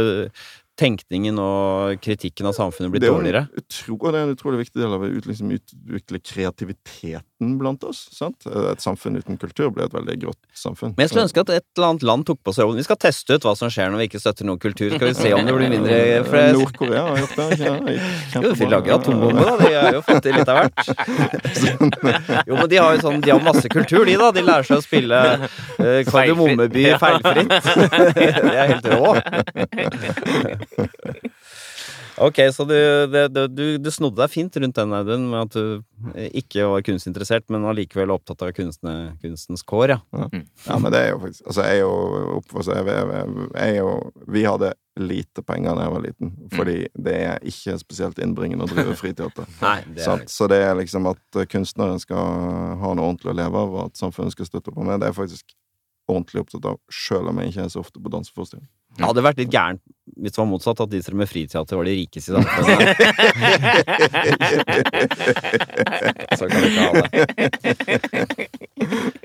tenkningen og kritikken av samfunnet blitt jo dårligere? utro, det er en utrolig viktig del av å liksom, utvikle kreativiteten blant oss. Sant? Et samfunn uten kultur blir et veldig grått samfunn. Men jeg skulle ønske at et eller annet land tok på seg jobben. Vi skal teste ut hva som skjer når vi ikke støtter noen kultur. Skal vi se om det blir mindre for Nord-Korea har gjort det. Ja, Jo, de lager atombombe, da. De har jo fått til litt av hvert. Jo, men de har jo sånn De har masse kultur, de, da. De lærer seg å spille uh, Kardemommeby feilfritt. det er helt rå. Ok, så du, det, det, du, du snodde deg fint rundt den, Audun, med at du eh, ikke var kunstinteressert, men allikevel opptatt av kunstne, kunstens kår, ja. Ja, men det er jo faktisk Altså, jeg er jo oppvokst jeg, jeg, jeg, jeg er jo Vi hadde lite penger da jeg var liten, fordi det er ikke spesielt innbringende å drive friteater. Nei, det er Så det er liksom at eh, kunstneren skal ha noe ordentlig å leve av, og at samfunnet skal støtte opp om det, det er jeg faktisk ordentlig opptatt av, sjøl om jeg ikke er så ofte på danseforestilling. Det hadde vært litt gærent hvis det var motsatt, at de som med friteater var de rikeste i samfunnet. Så kan vi ikke ha det.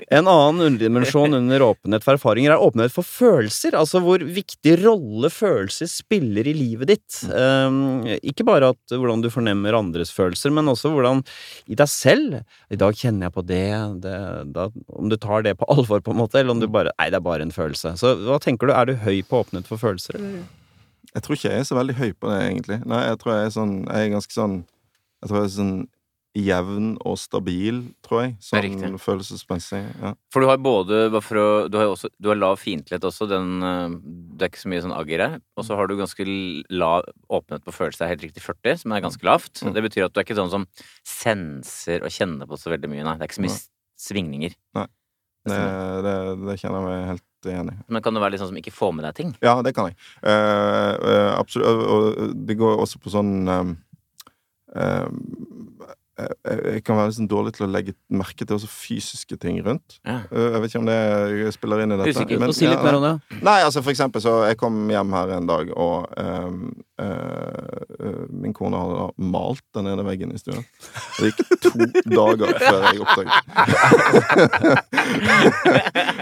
En annen underdimensjon under åpenhet for erfaringer er åpenhet for følelser. Altså hvor viktig rolle følelser spiller i livet ditt. Um, ikke bare at, hvordan du fornemmer andres følelser, men også hvordan i deg selv I dag kjenner jeg på det, det da, Om du tar det på alvor, på en måte, eller om du bare Nei, det er bare en følelse. Så hva tenker du? Er du høy på åpenhet for følelser. Jeg tror ikke jeg er så veldig høy på det, egentlig. Nei, jeg tror jeg er sånn Jeg er ganske sånn Jeg tror jeg er sånn jevn og stabil, tror jeg. Sånn følelsesmessig. Ja. For du har både å, Du har også Du har lav fiendtlighet også. Den, eh, det er ikke så mye sånn agger her. Og så har du ganske lav åpenhet på følelser. Er helt riktig 40, som er ganske lavt. Mm. Det betyr at du er ikke sånn som senser og kjenner på så veldig mye. Nei, det er ikke så mye Nei. svingninger. Nei. Det Det, det, det kjenner jeg meg helt enig. Men kan det være litt sånn som ikke får med deg ting? Ja, det kan jeg. Eh, eh, absolutt. Og, og det går også på sånn um, jeg, kan være sånn dårlig til å legge merke til også fysiske ting rundt. Ja. Eh, jeg vet ikke om det spiller inn i dette. Usikker. men- si litt mer om det. Nei, altså for eksempel så Jeg kom hjem her en dag, og eh, min kone hadde da malt den ene veggen i stuen. Det gikk to dager før jeg oppdaget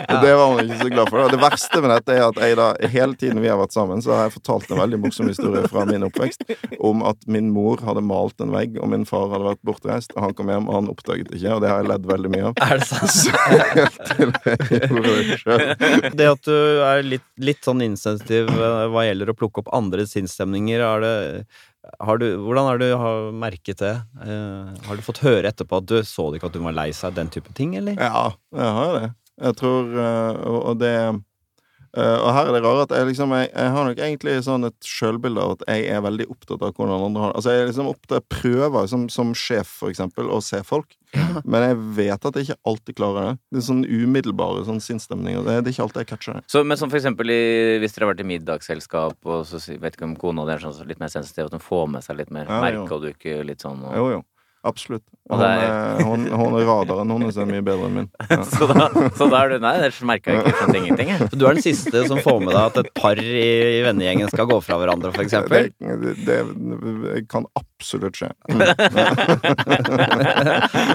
Og det var hun ikke så glad for. Det verste med dette er at jeg da hele tiden vi har vært sammen, så har jeg fortalt en veldig morsom historie fra min oppvekst om at min mor hadde malt en vegg, og min far hadde vært bortreist, og han kom hjem, og han oppdaget det ikke, og det har jeg ledd veldig mye av. Er det sant? Så helt til jeg gjorde det sjøl. Det at du er litt, litt sånn insensitiv eh, hva gjelder å plukke opp andres sinnsstemninger, er det har du, hvordan har du merket det? Uh, har du fått høre etterpå at du så ikke at du var lei seg, den type ting, eller? Ja, jeg har jo det. Jeg tror uh, og det øh, Og her er det rare at jeg liksom Jeg, jeg har nok egentlig sånn et sjølbilde av at jeg er veldig opptatt av hvordan andre har det. Altså, jeg er liksom opptatt av prøver som, som sjef, for eksempel, å se folk. Men jeg vet at jeg ikke alltid klarer det. Det er sånn umiddelbare sånn sinnsstemninger. Det, det er ikke alltid jeg catcher det. Så, men som for eksempel i, hvis dere har vært i middagsselskap, og så vet ikke om kona di er sånn litt mer sensitiv, at hun får med seg litt mer Ja, jo. merke og dukke litt sånn og, Jo, jo. Absolutt. Og Hun, hun, hun er radaren hennes er mye bedre enn min. Ja. så, da, så da er du Nei, ellers merka jeg ikke skjønte ingenting, jeg. Så du er den siste som får med deg at et par i, i vennegjengen skal gå fra hverandre, for eksempel? Det, det, det kan absolutt skje. Mm.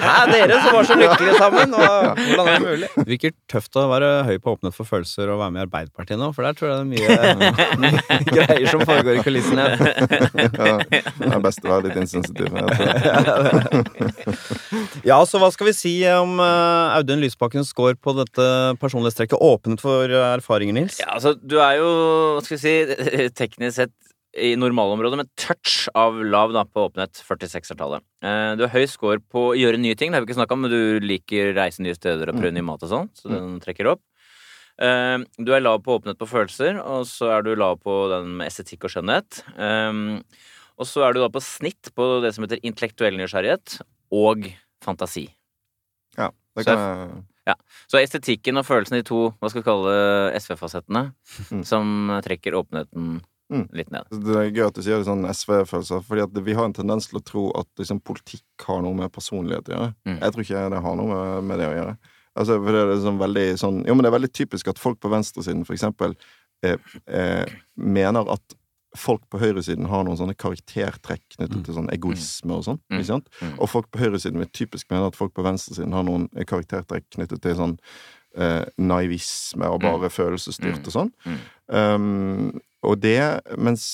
Hæ, dere som var så lykkelige sammen! Og, hvordan er det mulig? Det virker tøft å være høy på åpnet for følelser og være med i Arbeiderpartiet nå, for der tror jeg det er mye greier som foregår i kulissene. Ja, det er best å være litt insensitiv. Jeg tror. Ja, så hva skal vi si om eh, Audun Lysbakkens score på dette personlighetstrekket åpnet for eh, erfaringer, Nils? Ja, altså, du er jo, hva skal vi si, teknisk sett i normalområdet med touch av lav da, på åpenhet, 46-tallet. Eh, du har høy score på å gjøre nye ting, det har vi ikke snakka om, men du liker reise nye steder og prøve ny mat og sånn, så den trekker opp. Du er lav på åpenhet på følelser, og så er du lav på den med estetikk og skjønnhet. Og så er du da på snitt på det som heter intellektuell nysgjerrighet og fantasi. Ja, det kan jeg Så estetikken og følelsen, de to hva skal vi kalle SV-fasettene, Mm. som trekker åpenheten Mm. litt ned. Det er gøy at du sier det sånn SV-følelser, fordi vi har en tendens til å tro at liksom, politikk har noe med personlighet å gjøre. Mm. Jeg tror ikke det har noe med, med det å gjøre. Altså, for det er sånn veldig sånn Jo, men det er veldig typisk at folk på venstresiden, for eksempel, eh, eh, mener at folk på høyresiden har noen sånne karaktertrekk knyttet til sånn egoisme og sånn. Mm. ikke sant? Mm. Og folk på høyresiden vil typisk mene at folk på venstresiden har noen karaktertrekk knyttet til sånn eh, naivisme og bare følelsesstyrt og sånn. Mm. Um, og det mens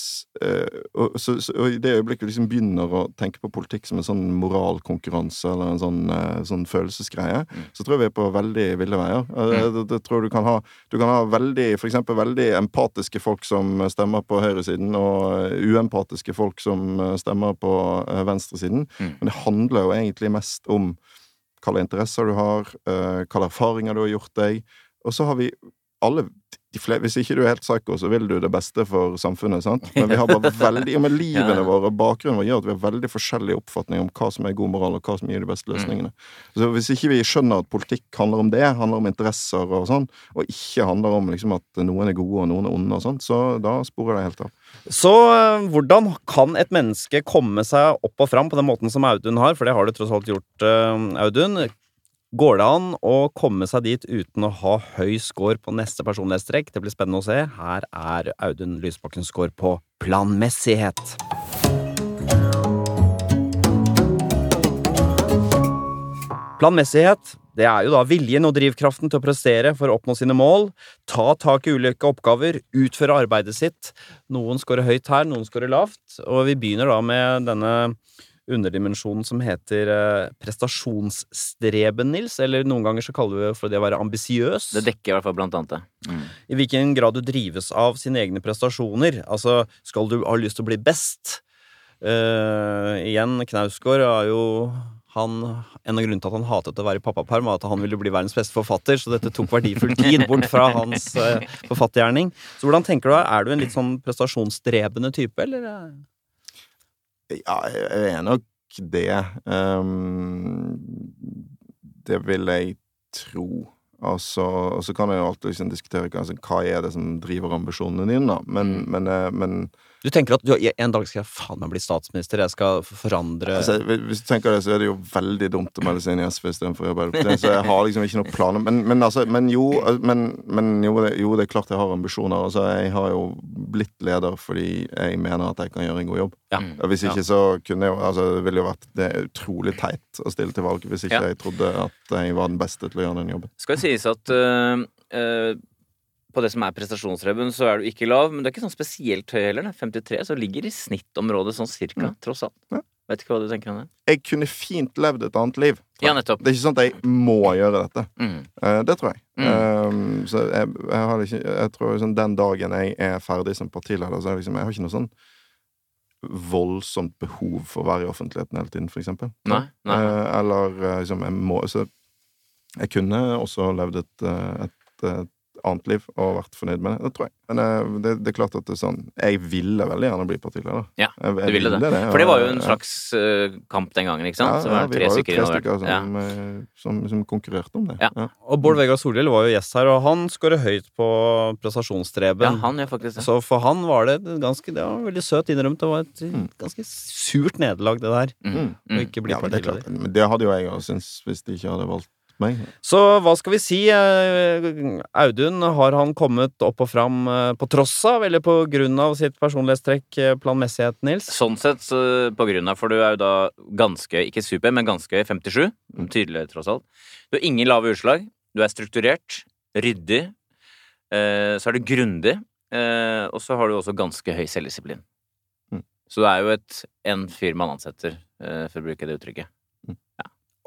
eh, og, så, så, og I det øyeblikket du liksom begynner å tenke på politikk som en sånn moralkonkurranse eller en sånn, eh, sånn følelsesgreie, Mm. så tror jeg vi er på veldig ville veier. Mm. det, det tror du kan ha Du kan ha veldig, for eksempel veldig empatiske folk som stemmer på høyresiden, og eh, uempatiske folk som eh, stemmer på eh, venstresiden. Mm. Men det handler jo egentlig mest om slags interesser du har, eh, slags erfaringer du har gjort deg. Og så har vi alle Hvis ikke du er helt psycho, så vil du det beste for samfunnet. sant? Men vi har bare veldig, og med livene Ja. våre og bakgrunnen vår gjør at vi har veldig forskjellig oppfatning om hva som er god moral, og hva som gir de beste løsningene. Så Hvis ikke vi skjønner at politikk handler om det, handler om interesser og sånn, og ikke handler om liksom at noen er gode og noen er onde og sånn, så da sporer det helt av. Så eh, hvordan kan et menneske komme seg opp og fram på den måten som Audun har, for det har du tross alt gjort, eh, Audun? Går det an å komme seg dit uten å ha høy score på neste personlighetstrekk? Det blir spennende å se. Her er Audun Lysbakkens score på planmessighet. Planmessighet det er jo da viljen og drivkraften til å prestere for å oppnå sine mål, ta tak i ulike oppgaver, utføre arbeidet sitt. Noen scorer høyt her, noen scorer lavt, og vi begynner da med denne underdimensjonen som heter eh, prestasjonsstreben, Nils, eller noen ganger så kaller vi det for det å være ambisiøs. Det dekker i hvert fall blant annet det. Mm. I hvilken grad du drives av sine egne prestasjoner. Altså, skal du ha lyst til å bli best? Uh, igjen, Knausgård er jo han, En av grunnene til at han hatet å være i pappaperm, var at han ville bli verdens beste forfatter, så dette tok verdifull tid bort fra hans eh, forfattergjerning. Så hvordan tenker du? Er du en litt sånn prestasjonsstrebende type, eller? Ja, jeg er nok det. Um, det vil jeg tro. Og så kan jeg jo alltid liksom diskutere altså, hva er det som driver ambisjonene dine, da. Men, Mm. men, eh, men Du tenker at du, en dag skal jeg faen meg bli statsminister, jeg skal forandre altså, hvis du tenker det, så er det jo veldig dumt å melde seg inn i SV istedenfor Arbeiderpartiet. Så jeg har liksom ikke noen planer. Men, men, altså, men jo, men, men jo, det, jo, det er klart jeg har ambisjoner. Altså, jeg har jo blitt leder fordi jeg mener at jeg kan gjøre en god jobb. Ja. Hvis ikke så kunne jeg jo altså, Det ville jo vært det er utrolig teit å stille til valg hvis ikke Ja. jeg trodde at jeg var den beste til å gjøre den jobben. Skal det sies at øh, øh, på det som er prestasjonsrebben, så er du ikke lav, men du er ikke sånn spesielt høy heller. da. 53, så ligger i snittområdet sånn cirka, tross alt. Ja. Vet ikke hva du tenker om det? Jeg kunne fint levd et annet liv. Ja, nettopp. Det er ikke sånn at jeg må gjøre dette. Mm. Uh, det tror jeg. Mm. Um, så jeg, jeg har ikke Jeg tror liksom den dagen jeg er ferdig som partileder, så er liksom Jeg har ikke noe sånn voldsomt behov for å være i offentligheten hele tiden, for eksempel. Nei, nei. Uh, eller eh, liksom jeg må Så jeg kunne også levd et, et, et annet liv og vært fornøyd med det. Det tror jeg. Men eh, det, det er klart at det er sånn Jeg ville veldig gjerne bli partileder. Ja, Jeg- jeg Du ville det. det. For det var jo en slags øh, kamp den gangen, ikke sant? Ja, ja, vi var jo tre stykker Ja. som, eh, som, som konkurrerte om det. Ja. Ja. Og Bård Vegar Solhjell var jo gjest her, og han skårer høyt på prestasjonsstreben. ja, han gjør faktisk det. Så for han var det ganske Det var veldig søt innrømt. Det var et Mm. ganske surt nederlag, det der. Mm. Å Mm. ikke bli Ja, men det er partileder. klart. Men det hadde jo jeg òg syntes hvis de ikke hadde valgt meg. Så hva skal vi si? eh, Audun, har han kommet opp og fram eh, på tross av, eller på grunn av sitt personlighetstrekk, eh, planmessighet, Nils? Sånn sett så på grunn av, for du er jo da ganske, ikke super, men ganske 57. Mm. Tydelig, tross alt. Du har ingen lave utslag. Du er strukturert, ryddig. Eh, så er du grundig. Eh, og så har du også ganske høy selvdisiplin. Mm. Så du er jo et, en fyr man ansetter, for å bruke det uttrykket.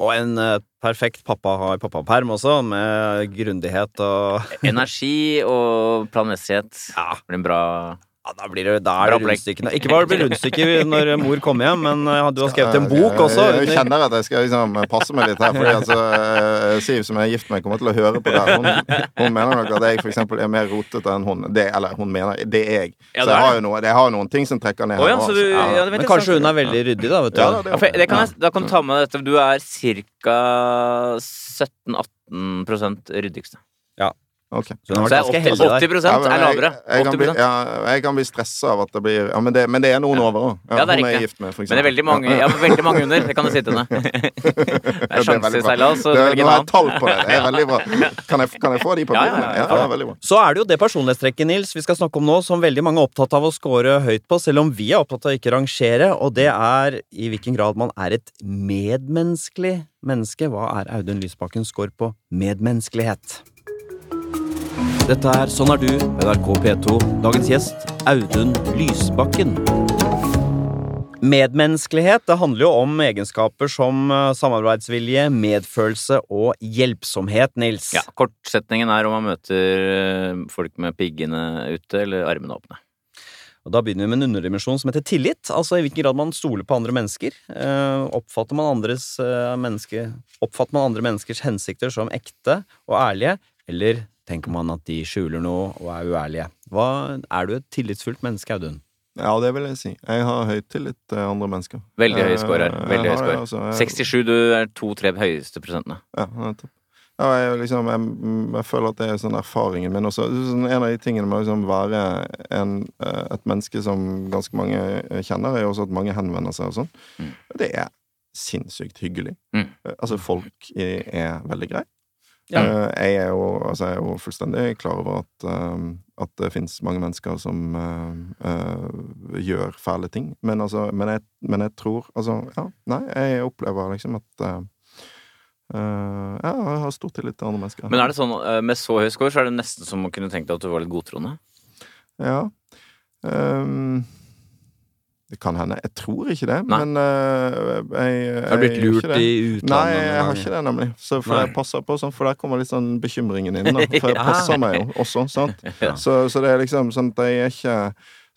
Og en eh, perfekt pappa har pappaperm også, med grundighet og Energi og planmessighet Ja. blir en bra Ja, da blir det, da er det opplegg. rundstykkene. Ikke bare blir rundstykke når mor kommer hjem, men eh, du har skrevet en bok også. Jeg, jeg kjenner at jeg skal liksom passe meg litt her. Fordi altså, eh, Siv, som er gift med, kommer til å høre på det. Hun, hun mener nok at jeg for eksempel er mer rotete enn hun. Det, eller hun mener det er jeg. Så jeg har jo noe, jeg har noen ting som trekker ned Å ja, du- Men kanskje hun er veldig ryddig, da, vet du. Ja, det Ja, for det kan jeg, da kan du ta med dette. Du er ca. 17-18% ryddigste. Ok. Så Så vært er 80, der. 80 er lavere. Jeg, jeg, kan bli, 80 ja, jeg kan bli stressa av at det blir Ja, men det, men det er noen over òg. Ja, det hun er gift med, for Men det er veldig mange, Ja. ja, veldig mange under. Det kan du sitte ned. Det er sjanseseilas, Nå har jeg tall på det. Det er veldig bra. Kan jeg, kan jeg få de Ja, ja, ja, Ja, ja. det er veldig bra. Så er det jo det personlighetstrekket, Nils, vi skal snakke om nå, som veldig mange er opptatt av å score høyt på, selv om vi er opptatt av å ikke rangere, og det er i hvilken grad man er et medmenneskelig menneske. Hva er Audun Lysbakkens score på medmenneskelighet? Dette er Sånn er du, NRK P2. Dagens gjest, Audun Lysbakken. Medmenneskelighet det handler jo om egenskaper som eh, samarbeidsvilje, medfølelse og hjelpsomhet, Nils. Ja, Kortsetningen er om man møter eh, folk med piggene ute eller armene åpne. Og Da begynner vi med en underdimensjon som heter tillit. Altså i hvilken grad man stoler på andre mennesker. Eh, oppfatter, man andres, menneske, oppfatter man andre menneskers hensikter som ekte og ærlige, eller tenker man at de skjuler noe og er uærlige? Hva, er du et tillitsfullt menneske, Audun? Ja, det vil jeg si. Jeg har høy tillit til andre mennesker. Veldig høy Eh, score her. Veldig høy score. altså. Jeg- 67, du er to-tre høyeste prosentene. Ja, nettopp. Ja, jeg, liksom, jeg, jeg føler at det er sånn erfaringen min også. Sånn, en av de tingene med å liksom være en, eh, et menneske som ganske mange kjenner, er jo også at mange henvender seg og sånn. Mm. Det er sinnssykt hyggelig. Mm. Eh, Altså, folk er, er veldig greie. Ja. Eh, Jeg, er jo, altså, jeg er jo fullstendig klar over at, eh, at det fins mange mennesker som uh, gjør fæle ting. Men, altså, men, jeg, men jeg tror Altså, ja, nei, jeg opplever liksom at eh, ja, jeg har stor tillit til andre mennesker. Men er det sånn, med så høy score, så er det nesten som å kunne tenke deg at du var litt godtroende? Ja. Ehm, det kan hende. Jeg tror ikke det, Nei. men uh, jeg, Har du blitt lurt i utlandet? Nei, jeg har ikke det, nemlig. Så for Nei. jeg passer på sånn, for der kommer litt sånn bekymringen inn. Da. For jeg passer meg jo også, sant. Ja. Så, så det er liksom sånn at jeg er ikke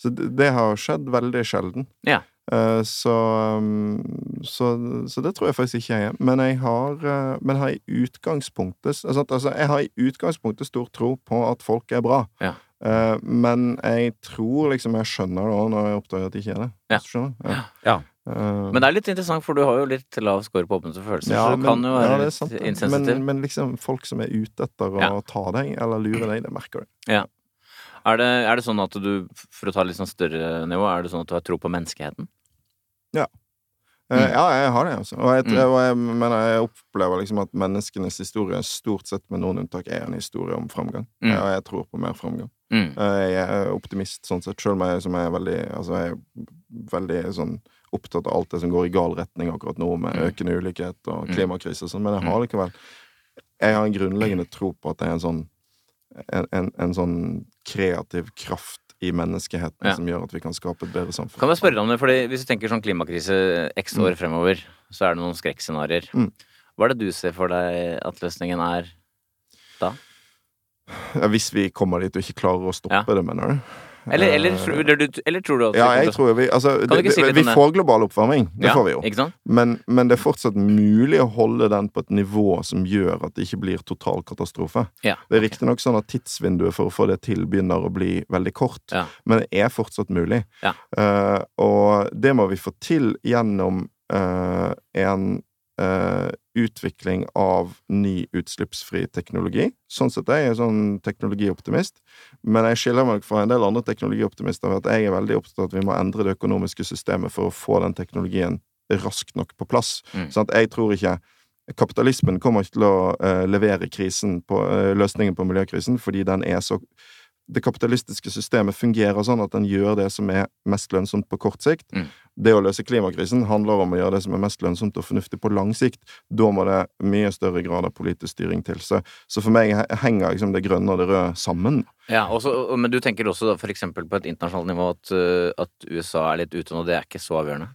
Så det, det har skjedd veldig sjelden. Ja. Uh, så, um, så Så det tror jeg faktisk ikke jeg er. Men jeg har, uh, men har i utgangspunktet altså, altså, Jeg har i utgangspunktet stor tro på at folk er bra. Ja. Eh, men jeg tror liksom jeg skjønner det òg når jeg oppdager at det ikke er det. Ja. Skjønner? Ja. Ja. Uh, Men det er litt interessant, for du har jo litt lav score på åpne følelser, ja, så du kan jo ja, være det er litt sant, det. insensitiv. Men, men liksom folk som er ute etter å ta deg eller lure deg, det merker du. Er, det, er det sånn at du, for å ta litt sånn større nivå, er det sånn at du har tro på menneskeheten? Eh, Mm. Ja, jeg har det, altså. Og jeg, Mm. og jeg, men jeg opplever liksom at menneskenes historie, stort sett med noen unntak, er en historie om framgang. Mm. Og jeg tror på mer framgang. Mm. Eh, Jeg er optimist sånn sett, sjøl om jeg som er veldig Altså, jeg er veldig sånn opptatt av alt det som går i gal retning akkurat nå, med Mm. økende ulikhet og Mm. klimakrise og sånn, men jeg har likevel Jeg har en grunnleggende tro på at det er en sånn en, en, en sånn kreativ kraft i menneskeheten Ja. som gjør at vi kan skape et bedre samfunn. Kan jeg spørre deg om det, fordi Hvis du tenker sånn klimakrise x år fremover, så er det noen skrekkscenarioer. Mm. Hva er det du ser for deg at løsningen er da? Ja, Hvis vi kommer dit og ikke klarer å stoppe det, mener du? Eller, eller, Eh, eller, du- eller tror du at Ja, jeg tror vi Altså, det, si vi får global oppvarming. Det Ja, får vi jo. Men, men det er fortsatt mulig å holde den på et nivå som gjør at det ikke blir total katastrofe. Ja. Det er riktignok sånn at tidsvinduet for å få det til begynner å bli veldig kort, Ja. men det er fortsatt mulig. Ja. Eh, og det må vi få til gjennom uh, en eh, utvikling av ny utslippsfri teknologi. Sånn sett er jeg sånn teknologioptimist, men jeg skiller meg fra en del andre teknologioptimister ved at jeg er veldig opptatt av at vi må endre det økonomiske systemet for å få den teknologien raskt nok på plass. Mm. Sånn jeg tror ikke Kapitalismen kommer ikke til å eh, levere krisen på, eh, løsningen på miljøkrisen, fordi den er så Det kapitalistiske systemet fungerer sånn at den gjør det som er mest lønnsomt på kort sikt. Mm. Det å løse klimakrisen handler om å gjøre det som er mest lønnsomt og fornuftig på lang sikt. Da må det mye større grad av politisk styring til. Så, så for meg henger liksom det grønne og det røde sammen. Ja, også, Men du tenker også eksempel på et internasjonalt nivå at, uh, at USA er litt ute nå. Det er ikke så avgjørende.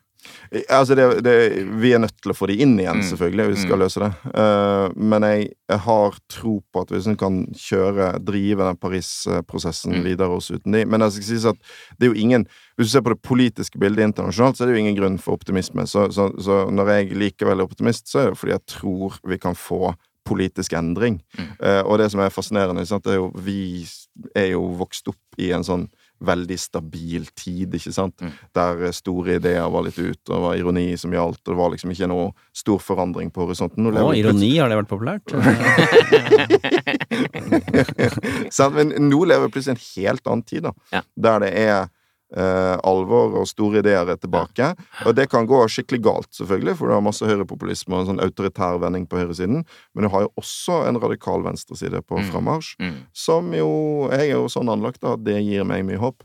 Eh, Altså det, det, vi er nødt til å få de inn igjen, Mm. selvfølgelig, vi skal Mm. løse det. Eh, men jeg, jeg har tro på at hvis vi kan kjøre, drive den Paris-prosessen Mm. videre også uten de Men det skal sies at det er jo ingen Hvis du ser på det politiske bildet internasjonalt, så er det jo ingen grunn for optimisme. Så, så, så når jeg likevel er optimist, så er det fordi jeg tror vi kan få politisk endring. Eh, og det som er fascinerende, sant, det er jo vi er jo vokst opp i en sånn veldig stabil tid, ikke sant? Mm. Der eh, store ideer var litt ute, og det var ironi som gjaldt, og det var liksom ikke noe stor forandring på horisonten. Å, ironi, har det vært populært? Men nå lever vi plutselig en helt annen tid, da. Ja. Der det er eh, alvor og store ideer er tilbake. Og det kan gå skikkelig galt, selvfølgelig, for du har masse høyrepopulisme og en sånn autoritær vending på høyresiden. Men du har jo også en radikal venstreside på Mm. frammarsj, Mm. som jo Jeg er jo sånn anlagt at det gir meg mye håp.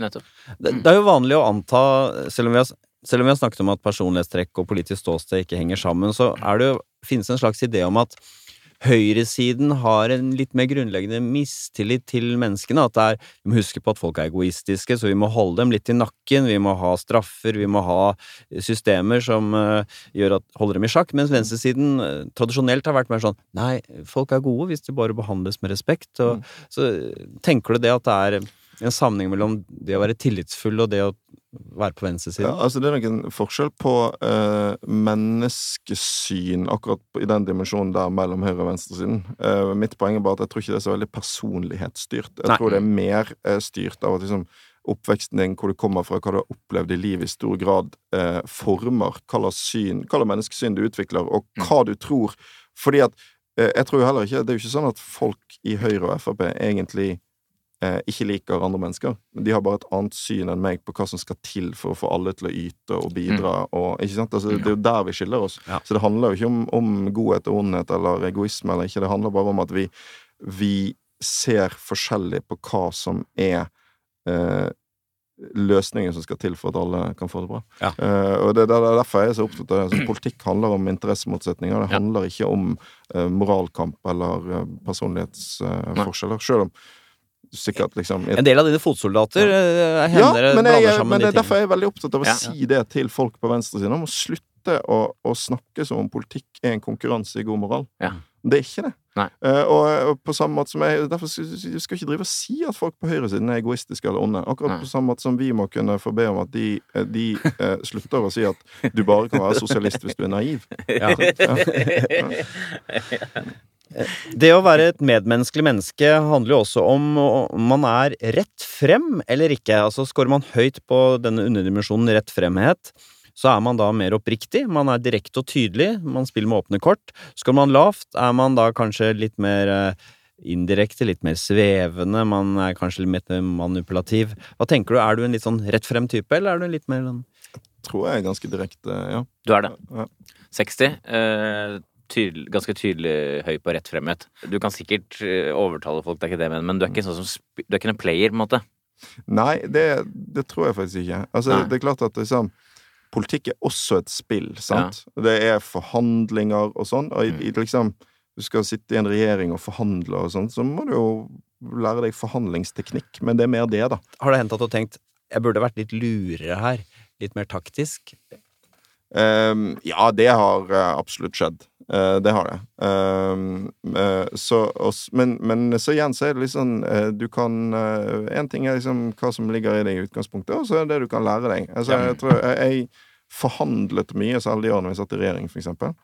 Nettopp. Det, det er jo vanlig å anta, selv om vi har selv om vi har snakket om at personlighetstrekk og politisk ståsted ikke henger sammen, så er det jo, finnes en slags idé om at høyresiden har en litt mer grunnleggende mistillit til menneskene. At det er, vi må huske på at folk er egoistiske, så vi må holde dem litt i nakken. Vi må ha straffer, vi må ha systemer som eh, gjør at, holder dem i sjakk. Mens venstresiden eh, tradisjonelt har vært mer sånn Nei, folk er gode hvis de bare behandles med respekt. Og, Så tenker du det at det er en sammenheng mellom det å være tillitsfull og det å være på venstresiden? Ja, altså Det er nok en forskjell på eh, menneskesyn akkurat på, i den dimensjonen der mellom høyre- og venstresiden. Eh, mitt poeng er bare at jeg tror ikke det er så veldig personlighetsstyrt. Jeg Nei. tror det er mer eh, styrt av at liksom oppveksten din, hvor du kommer fra, hva du har opplevd i livet, i stor grad eh, former hva slags syn, hva slags menneskesyn du utvikler, og hva du tror. Fordi at eh, jeg tror jo heller ikke Det er jo ikke sånn at folk i Høyre og Frp egentlig ikke liker andre mennesker. De har bare et annet syn enn meg på hva som skal til for å få alle til å yte og bidra. Og, ikke sant? Altså, det er jo der vi skiller oss. Ja. Så det handler jo ikke om, om godhet og ondhet eller egoisme eller ikke. Det handler bare om at vi, vi ser forskjellig på hva som er eh, løsningen som skal til for at alle kan få det bra. Ja. Uh, og det, det er derfor jeg er så opptatt av det. Altså, politikk handler om interessemotsetninger. Det Ja. handler ikke om uh, moralkamp eller uh, personlighetsforskjeller. Selv om sikkert liksom et En del av dine fotsoldater eh, ja, hender ja, men, jeg, men det de er derfor jeg er veldig opptatt av å Ja. si det til folk på venstresiden. Om å slutte å, å snakke som om politikk er en konkurranse i god moral. Ja. Det er ikke det. Eh, og, og på samme måte som jeg Derfor jeg skal ikke drive og si at folk på høyresiden er egoistiske eller onde. Akkurat Nei. på samme måte som vi må kunne få be om at de, eh, de uh, slutter å si at du bare kan være sosialist hvis du er naiv. Ja. Ja. Det å være et medmenneskelig menneske handler jo også om om man er rett frem eller ikke. Altså Skårer man høyt på denne underdimensjonen rett fremhet, så er man da mer oppriktig. Man er direkte og tydelig. Man spiller med åpne kort. Skårer man lavt, er man da kanskje litt mer eh, indirekte, litt mer svevende. Man er kanskje litt mer manipulativ. Hva tenker du, er du en litt sånn rett frem type, eller er du en litt mer sånn Tror jeg er ganske direkte, ja. Du er det. Ja. 60. Eh, tydel, ganske tydelig høy på rett fremhet. Du kan sikkert eh, overtale folk, det er ikke det, men, men du er ikke sånn som Du er ikke en player, på en måte. Nei, det, det tror jeg faktisk ikke. Altså, Nei. det er klart at liksom, politikk er også et spill, sant? Det er forhandlinger og sånn, og i, Mm. i, liksom Du skal sitte i en regjering og forhandle og sånn, så må du jo lære deg forhandlingsteknikk, men det er mer det, da. Har det hendt at du har tenkt jeg burde vært litt lurere her? Litt mer taktisk? Ehm, ja, det har eh, absolutt skjedd. Eh, det har det. Ehm, eh, så, men, men så igjen så er det litt sånn Du kan Én ting er liksom hva som ligger i deg i utgangspunktet, og så er det du kan lære deg. Altså, jeg, tror, jeg, jeg forhandlet mye, særlig de årene vi satt i regjering, for eksempel.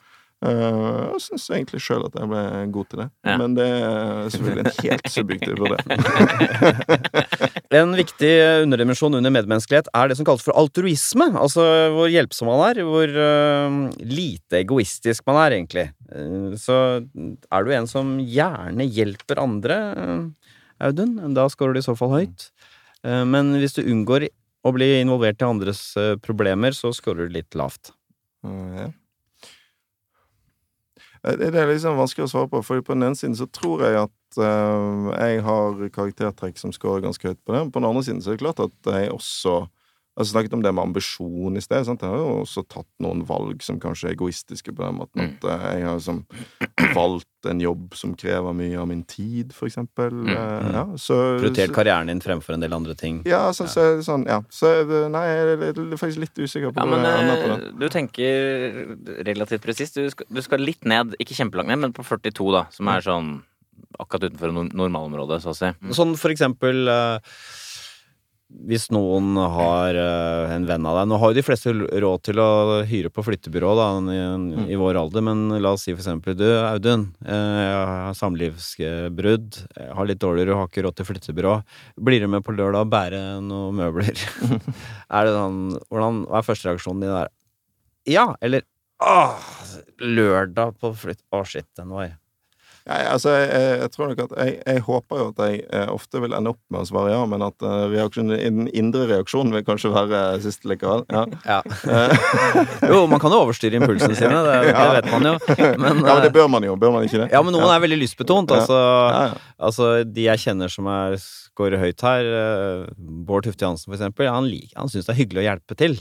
Uh, jeg syns egentlig sjøl at jeg ble god til det. Ja. Men det er selvfølgelig en helt subjektiv vurdering. En viktig underdimensjon under medmenneskelighet er det som kalles for altruisme. Altså hvor hjelpsom man er, hvor uh, lite egoistisk man er, egentlig. Uh, så er du en som gjerne hjelper andre, Audun, da scorer du i så fall høyt. Eh, men hvis du unngår å bli involvert i andres problemer, så scorer du litt lavt. Uh, ja. Eh, Det er liksom vanskelig å svare på, for på den ene siden så tror jeg at eh, jeg har karaktertrekk som scorer ganske høyt på det. Men på den andre siden så er det klart at jeg også Altså snakket om det med ambisjon i sted. Sant? Jeg har jo også tatt noen valg som kanskje er egoistiske på den måten at eh, jeg har liksom valgt en jobb som krever mye av min tid, for eksempel. Mm, Eh, mm. ja, så, Prioritert karrieren din fremfor en del andre ting. Ja, så, så, er det sånn, ja. Så nei, jeg er faktisk litt usikker på Ja, men jeg på det. eh, du tenker relativt presist. Du, skal- du skal litt ned, ikke kjempelangt ned, men på 42, da. Som er sånn akkurat utenfor nor- normalområdet, så å si. Sånn for eksempel eh, hvis noen har uh, en venn av deg Nå har jo de fleste råd til å hyre på flyttebyrå da, i, i vår alder, men la oss si for eksempel du, Audun, uh, jeg har samlivsbrudd, jeg har litt dårligere, har ikke råd til flyttebyrå. Blir du med på lørdag og bære noen møbler? er det sånn hvordan, Hva er første reaksjonen din der? Ja, eller Åh, lørdag på flytt... Å, shit, den var Altså, jeg, jeg, jeg tror nok at jeg, jeg håper jo at jeg eh, ofte vil ende opp med å svare ja, men at eh, reaksjonen, den indre reaksjonen vil kanskje være siste likevel. Ja. Ja. Eh, Jo, man kan jo overstyre impulsene sine, det, det vet man jo. Men, ja, men det bør man jo. Bør man ikke det? ja, men noen er veldig lystbetont. Altså, ja, ja. altså, de jeg kjenner som er scorer høyt her, Bård Tufte Jansen for eksempel, han, lik, han syns det er hyggelig å hjelpe til.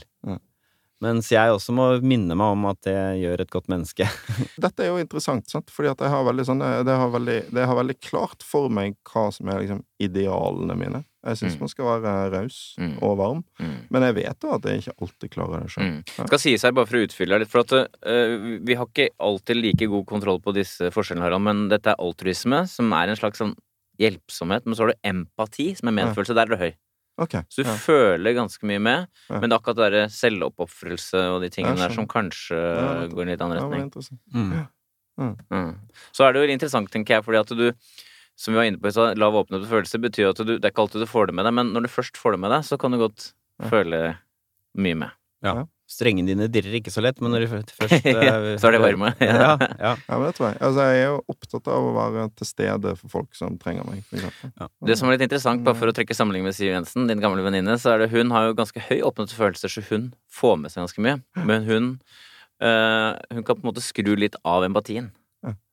Mens jeg også må minne meg om at det gjør et godt menneske. Dette er jo interessant, sant? fordi at jeg har veldig sånn det har veldig, det har veldig klart for meg hva som er liksom idealene mine. Jeg syns Mm. man skal være raus Mm. og varm, Mm. men jeg vet jo at jeg ikke alltid klarer det sjøl. Mm. Skal sies her, bare for å utfylle litt, for at uh, vi har ikke alltid like god kontroll på disse forskjellene, Harald, men dette er altruisme, som er en slags sånn hjelpsomhet, men så har du empati, som er medfølelse. Der er du høy. Ok. Så du ja. føler ganske mye med, Ja. men det er akkurat det derre selvoppofrelse og de tingene Ja, der som kanskje Ja, går i en litt annen retning. interessant. Mm. Mm. Så er det jo interessant, tenker jeg, fordi at du som vi var inne på i stad, lav åpenhet for følelser betyr at du, det er ikke alltid du får det med deg, men når du først får det med deg, så kan du godt Ja. føle mye med. Strengene dine dirrer ikke så lett, men når de først eh, Så er det varme. Ja, ja. Ja, men det tror jeg. Altså, jeg er jo opptatt av å være til stede for folk som trenger meg, for eksempel. Det som er litt interessant, bare for å trekke sammenligning med Siv Jensen, din gamle venninne, så er det hun har jo ganske høy åpnet følelser, så hun får med seg ganske mye. Men hun øh, Hun kan på en måte skru litt av empatien,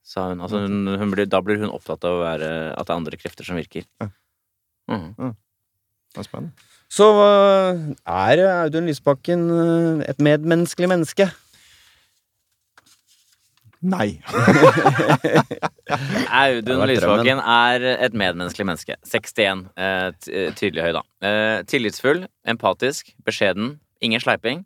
sa hun. Altså hun, hun blir, da blir hun opptatt av å være, at det er andre krefter som virker. Ja. Det er spennende. Så eh, er Audun Lysbakken eh, et medmenneskelig menneske? Nei! Audun Lysbakken er et medmenneskelig menneske. 61. Eh, t- eh, tydelig høy, da. Eh, tillitsfull, empatisk, beskjeden, ingen sleiping.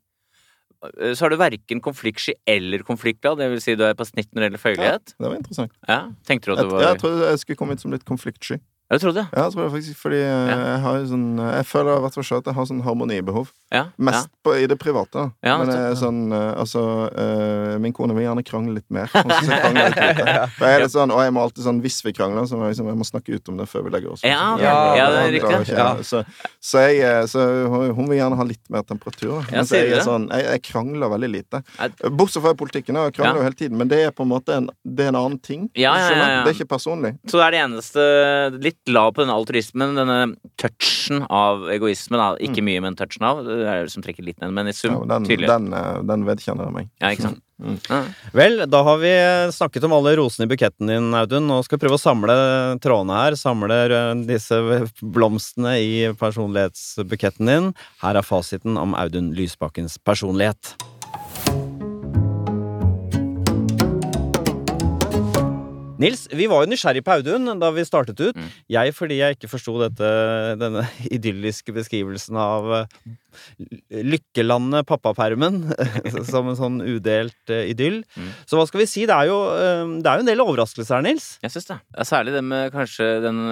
Eh, Så har du verken konfliktsky eller konfliktglad, det vil si du er på snitt når det gjelder Ja, det var interessant. Ja. Tenkte du at Jeg, du var jeg trodde jeg skulle komme ut som litt konfliktsky. Ja, du tror det? Ja, jeg tror det faktisk fordi ja. jeg har sånn Jeg føler i hvert fall at jeg har sånn harmonibehov. Ja. Mest på, i det private. Ja, Men det jeg er sånn eh, Altså, øh, min kone vil gjerne krangle litt mer. Krangler litt. For jeg er litt sånn, og jeg må alltid sånn Hvis vi krangler, så må jeg, liksom, jeg må snakke ut om det før vi legger oss. Ja, ok. Ja, det er riktig. Ja. Så, så, jeg, eh, så hun- vil gjerne ha litt mer temperatur. Ja, Mens jeg er sånn Jeg, jeg krangler veldig lite. Bortsett fra i politikken. Jeg krangler Ja. jo hele tiden, men det er på en måte en, det er en annen ting. Ja, ja, ja, ja. Det er ikke personlig. Så det er det eneste Litt lav på denne altruismen, denne touchen av egoisme, da. Ikke mye, men touchen av. Det er det som trekker litt ned, men i sum, Ja, den, tydelig. den, eh, den vedkjenner jeg meg. Ja, ikke sant? Mm. Ja. Vel, da har vi snakket om alle rosene i buketten din, Audun. Nå skal vi prøve å samle trådene her. Samle eh, disse blomstene i personlighetsbuketten din. Her er fasiten om Audun Lysbakkens personlighet. Nils, vi var jo nysgjerrig på Audun da vi startet ut. Mm. Jeg fordi jeg ikke forsto denne idylliske beskrivelsen av eh, lykkelandet pappapermen som en sånn udelt eh, idyll. Mm. Så hva skal vi si? Det er jo, eh, det er jo en del overraskelser her, Nils. Jeg syns det. Særlig det med kanskje den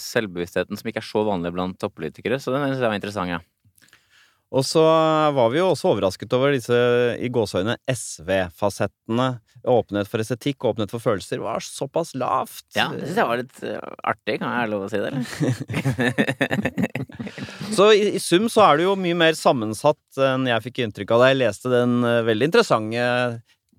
selvbevisstheten som ikke er så vanlig blant toppolitikere. Så den synes jeg var interessant, ja. Og så var vi jo også overrasket over disse i gåseøyne SV-fasettene. Åpenhet for estetikk, åpenhet for følelser var såpass lavt. Ja, Det syns jeg var litt eh, artig. Kan jeg ha lov å si det, eller? Så i, i sum så er det jo mye mer sammensatt enn jeg fikk inntrykk av da jeg leste den eh, veldig interessante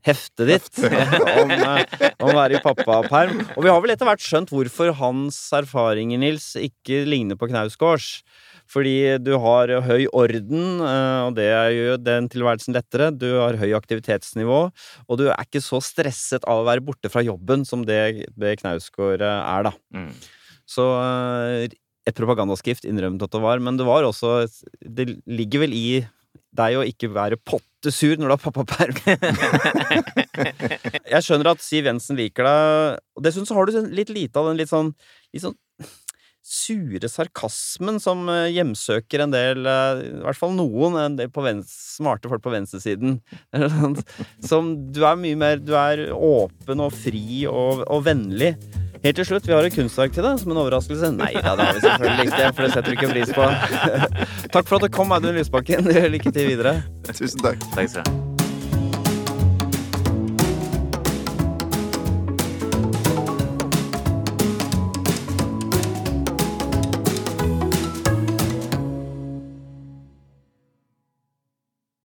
heftet ditt om, eh, om å være i pappaperm. Og vi har vel etter hvert skjønt hvorfor hans erfaringer, Nils, ikke ligner på Knausgårds. Fordi du har høy orden, eh, og det gjør den tilværelsen lettere. Du har høy aktivitetsnivå, og du er ikke så stresset av å være borte fra jobben som det, det Knausgård eh, er, da. Mm. Så eh, et propagandaskrift innrømmet at det var, men det var også Det ligger vel i deg å ikke være pottesur når du har pappaperm. Jeg skjønner at Siv Jensen liker deg, og dessuten så har du litt lite av den litt sånn, litt sånn sure sarkasmen som eh, hjemsøker en del, eh, i hvert fall noen, en del på venstre, smarte folk på venstresiden. Som du er mye mer Du er åpen og fri og, og vennlig. Helt til slutt, vi har et kunstverk til deg som en overraskelse. Nei da, det har vi selvfølgelig ikke, for det setter du ikke pris på. Takk for at du kom, Audun Lysbakken. Lykke til videre. Tusen takk. Takk skal du ha.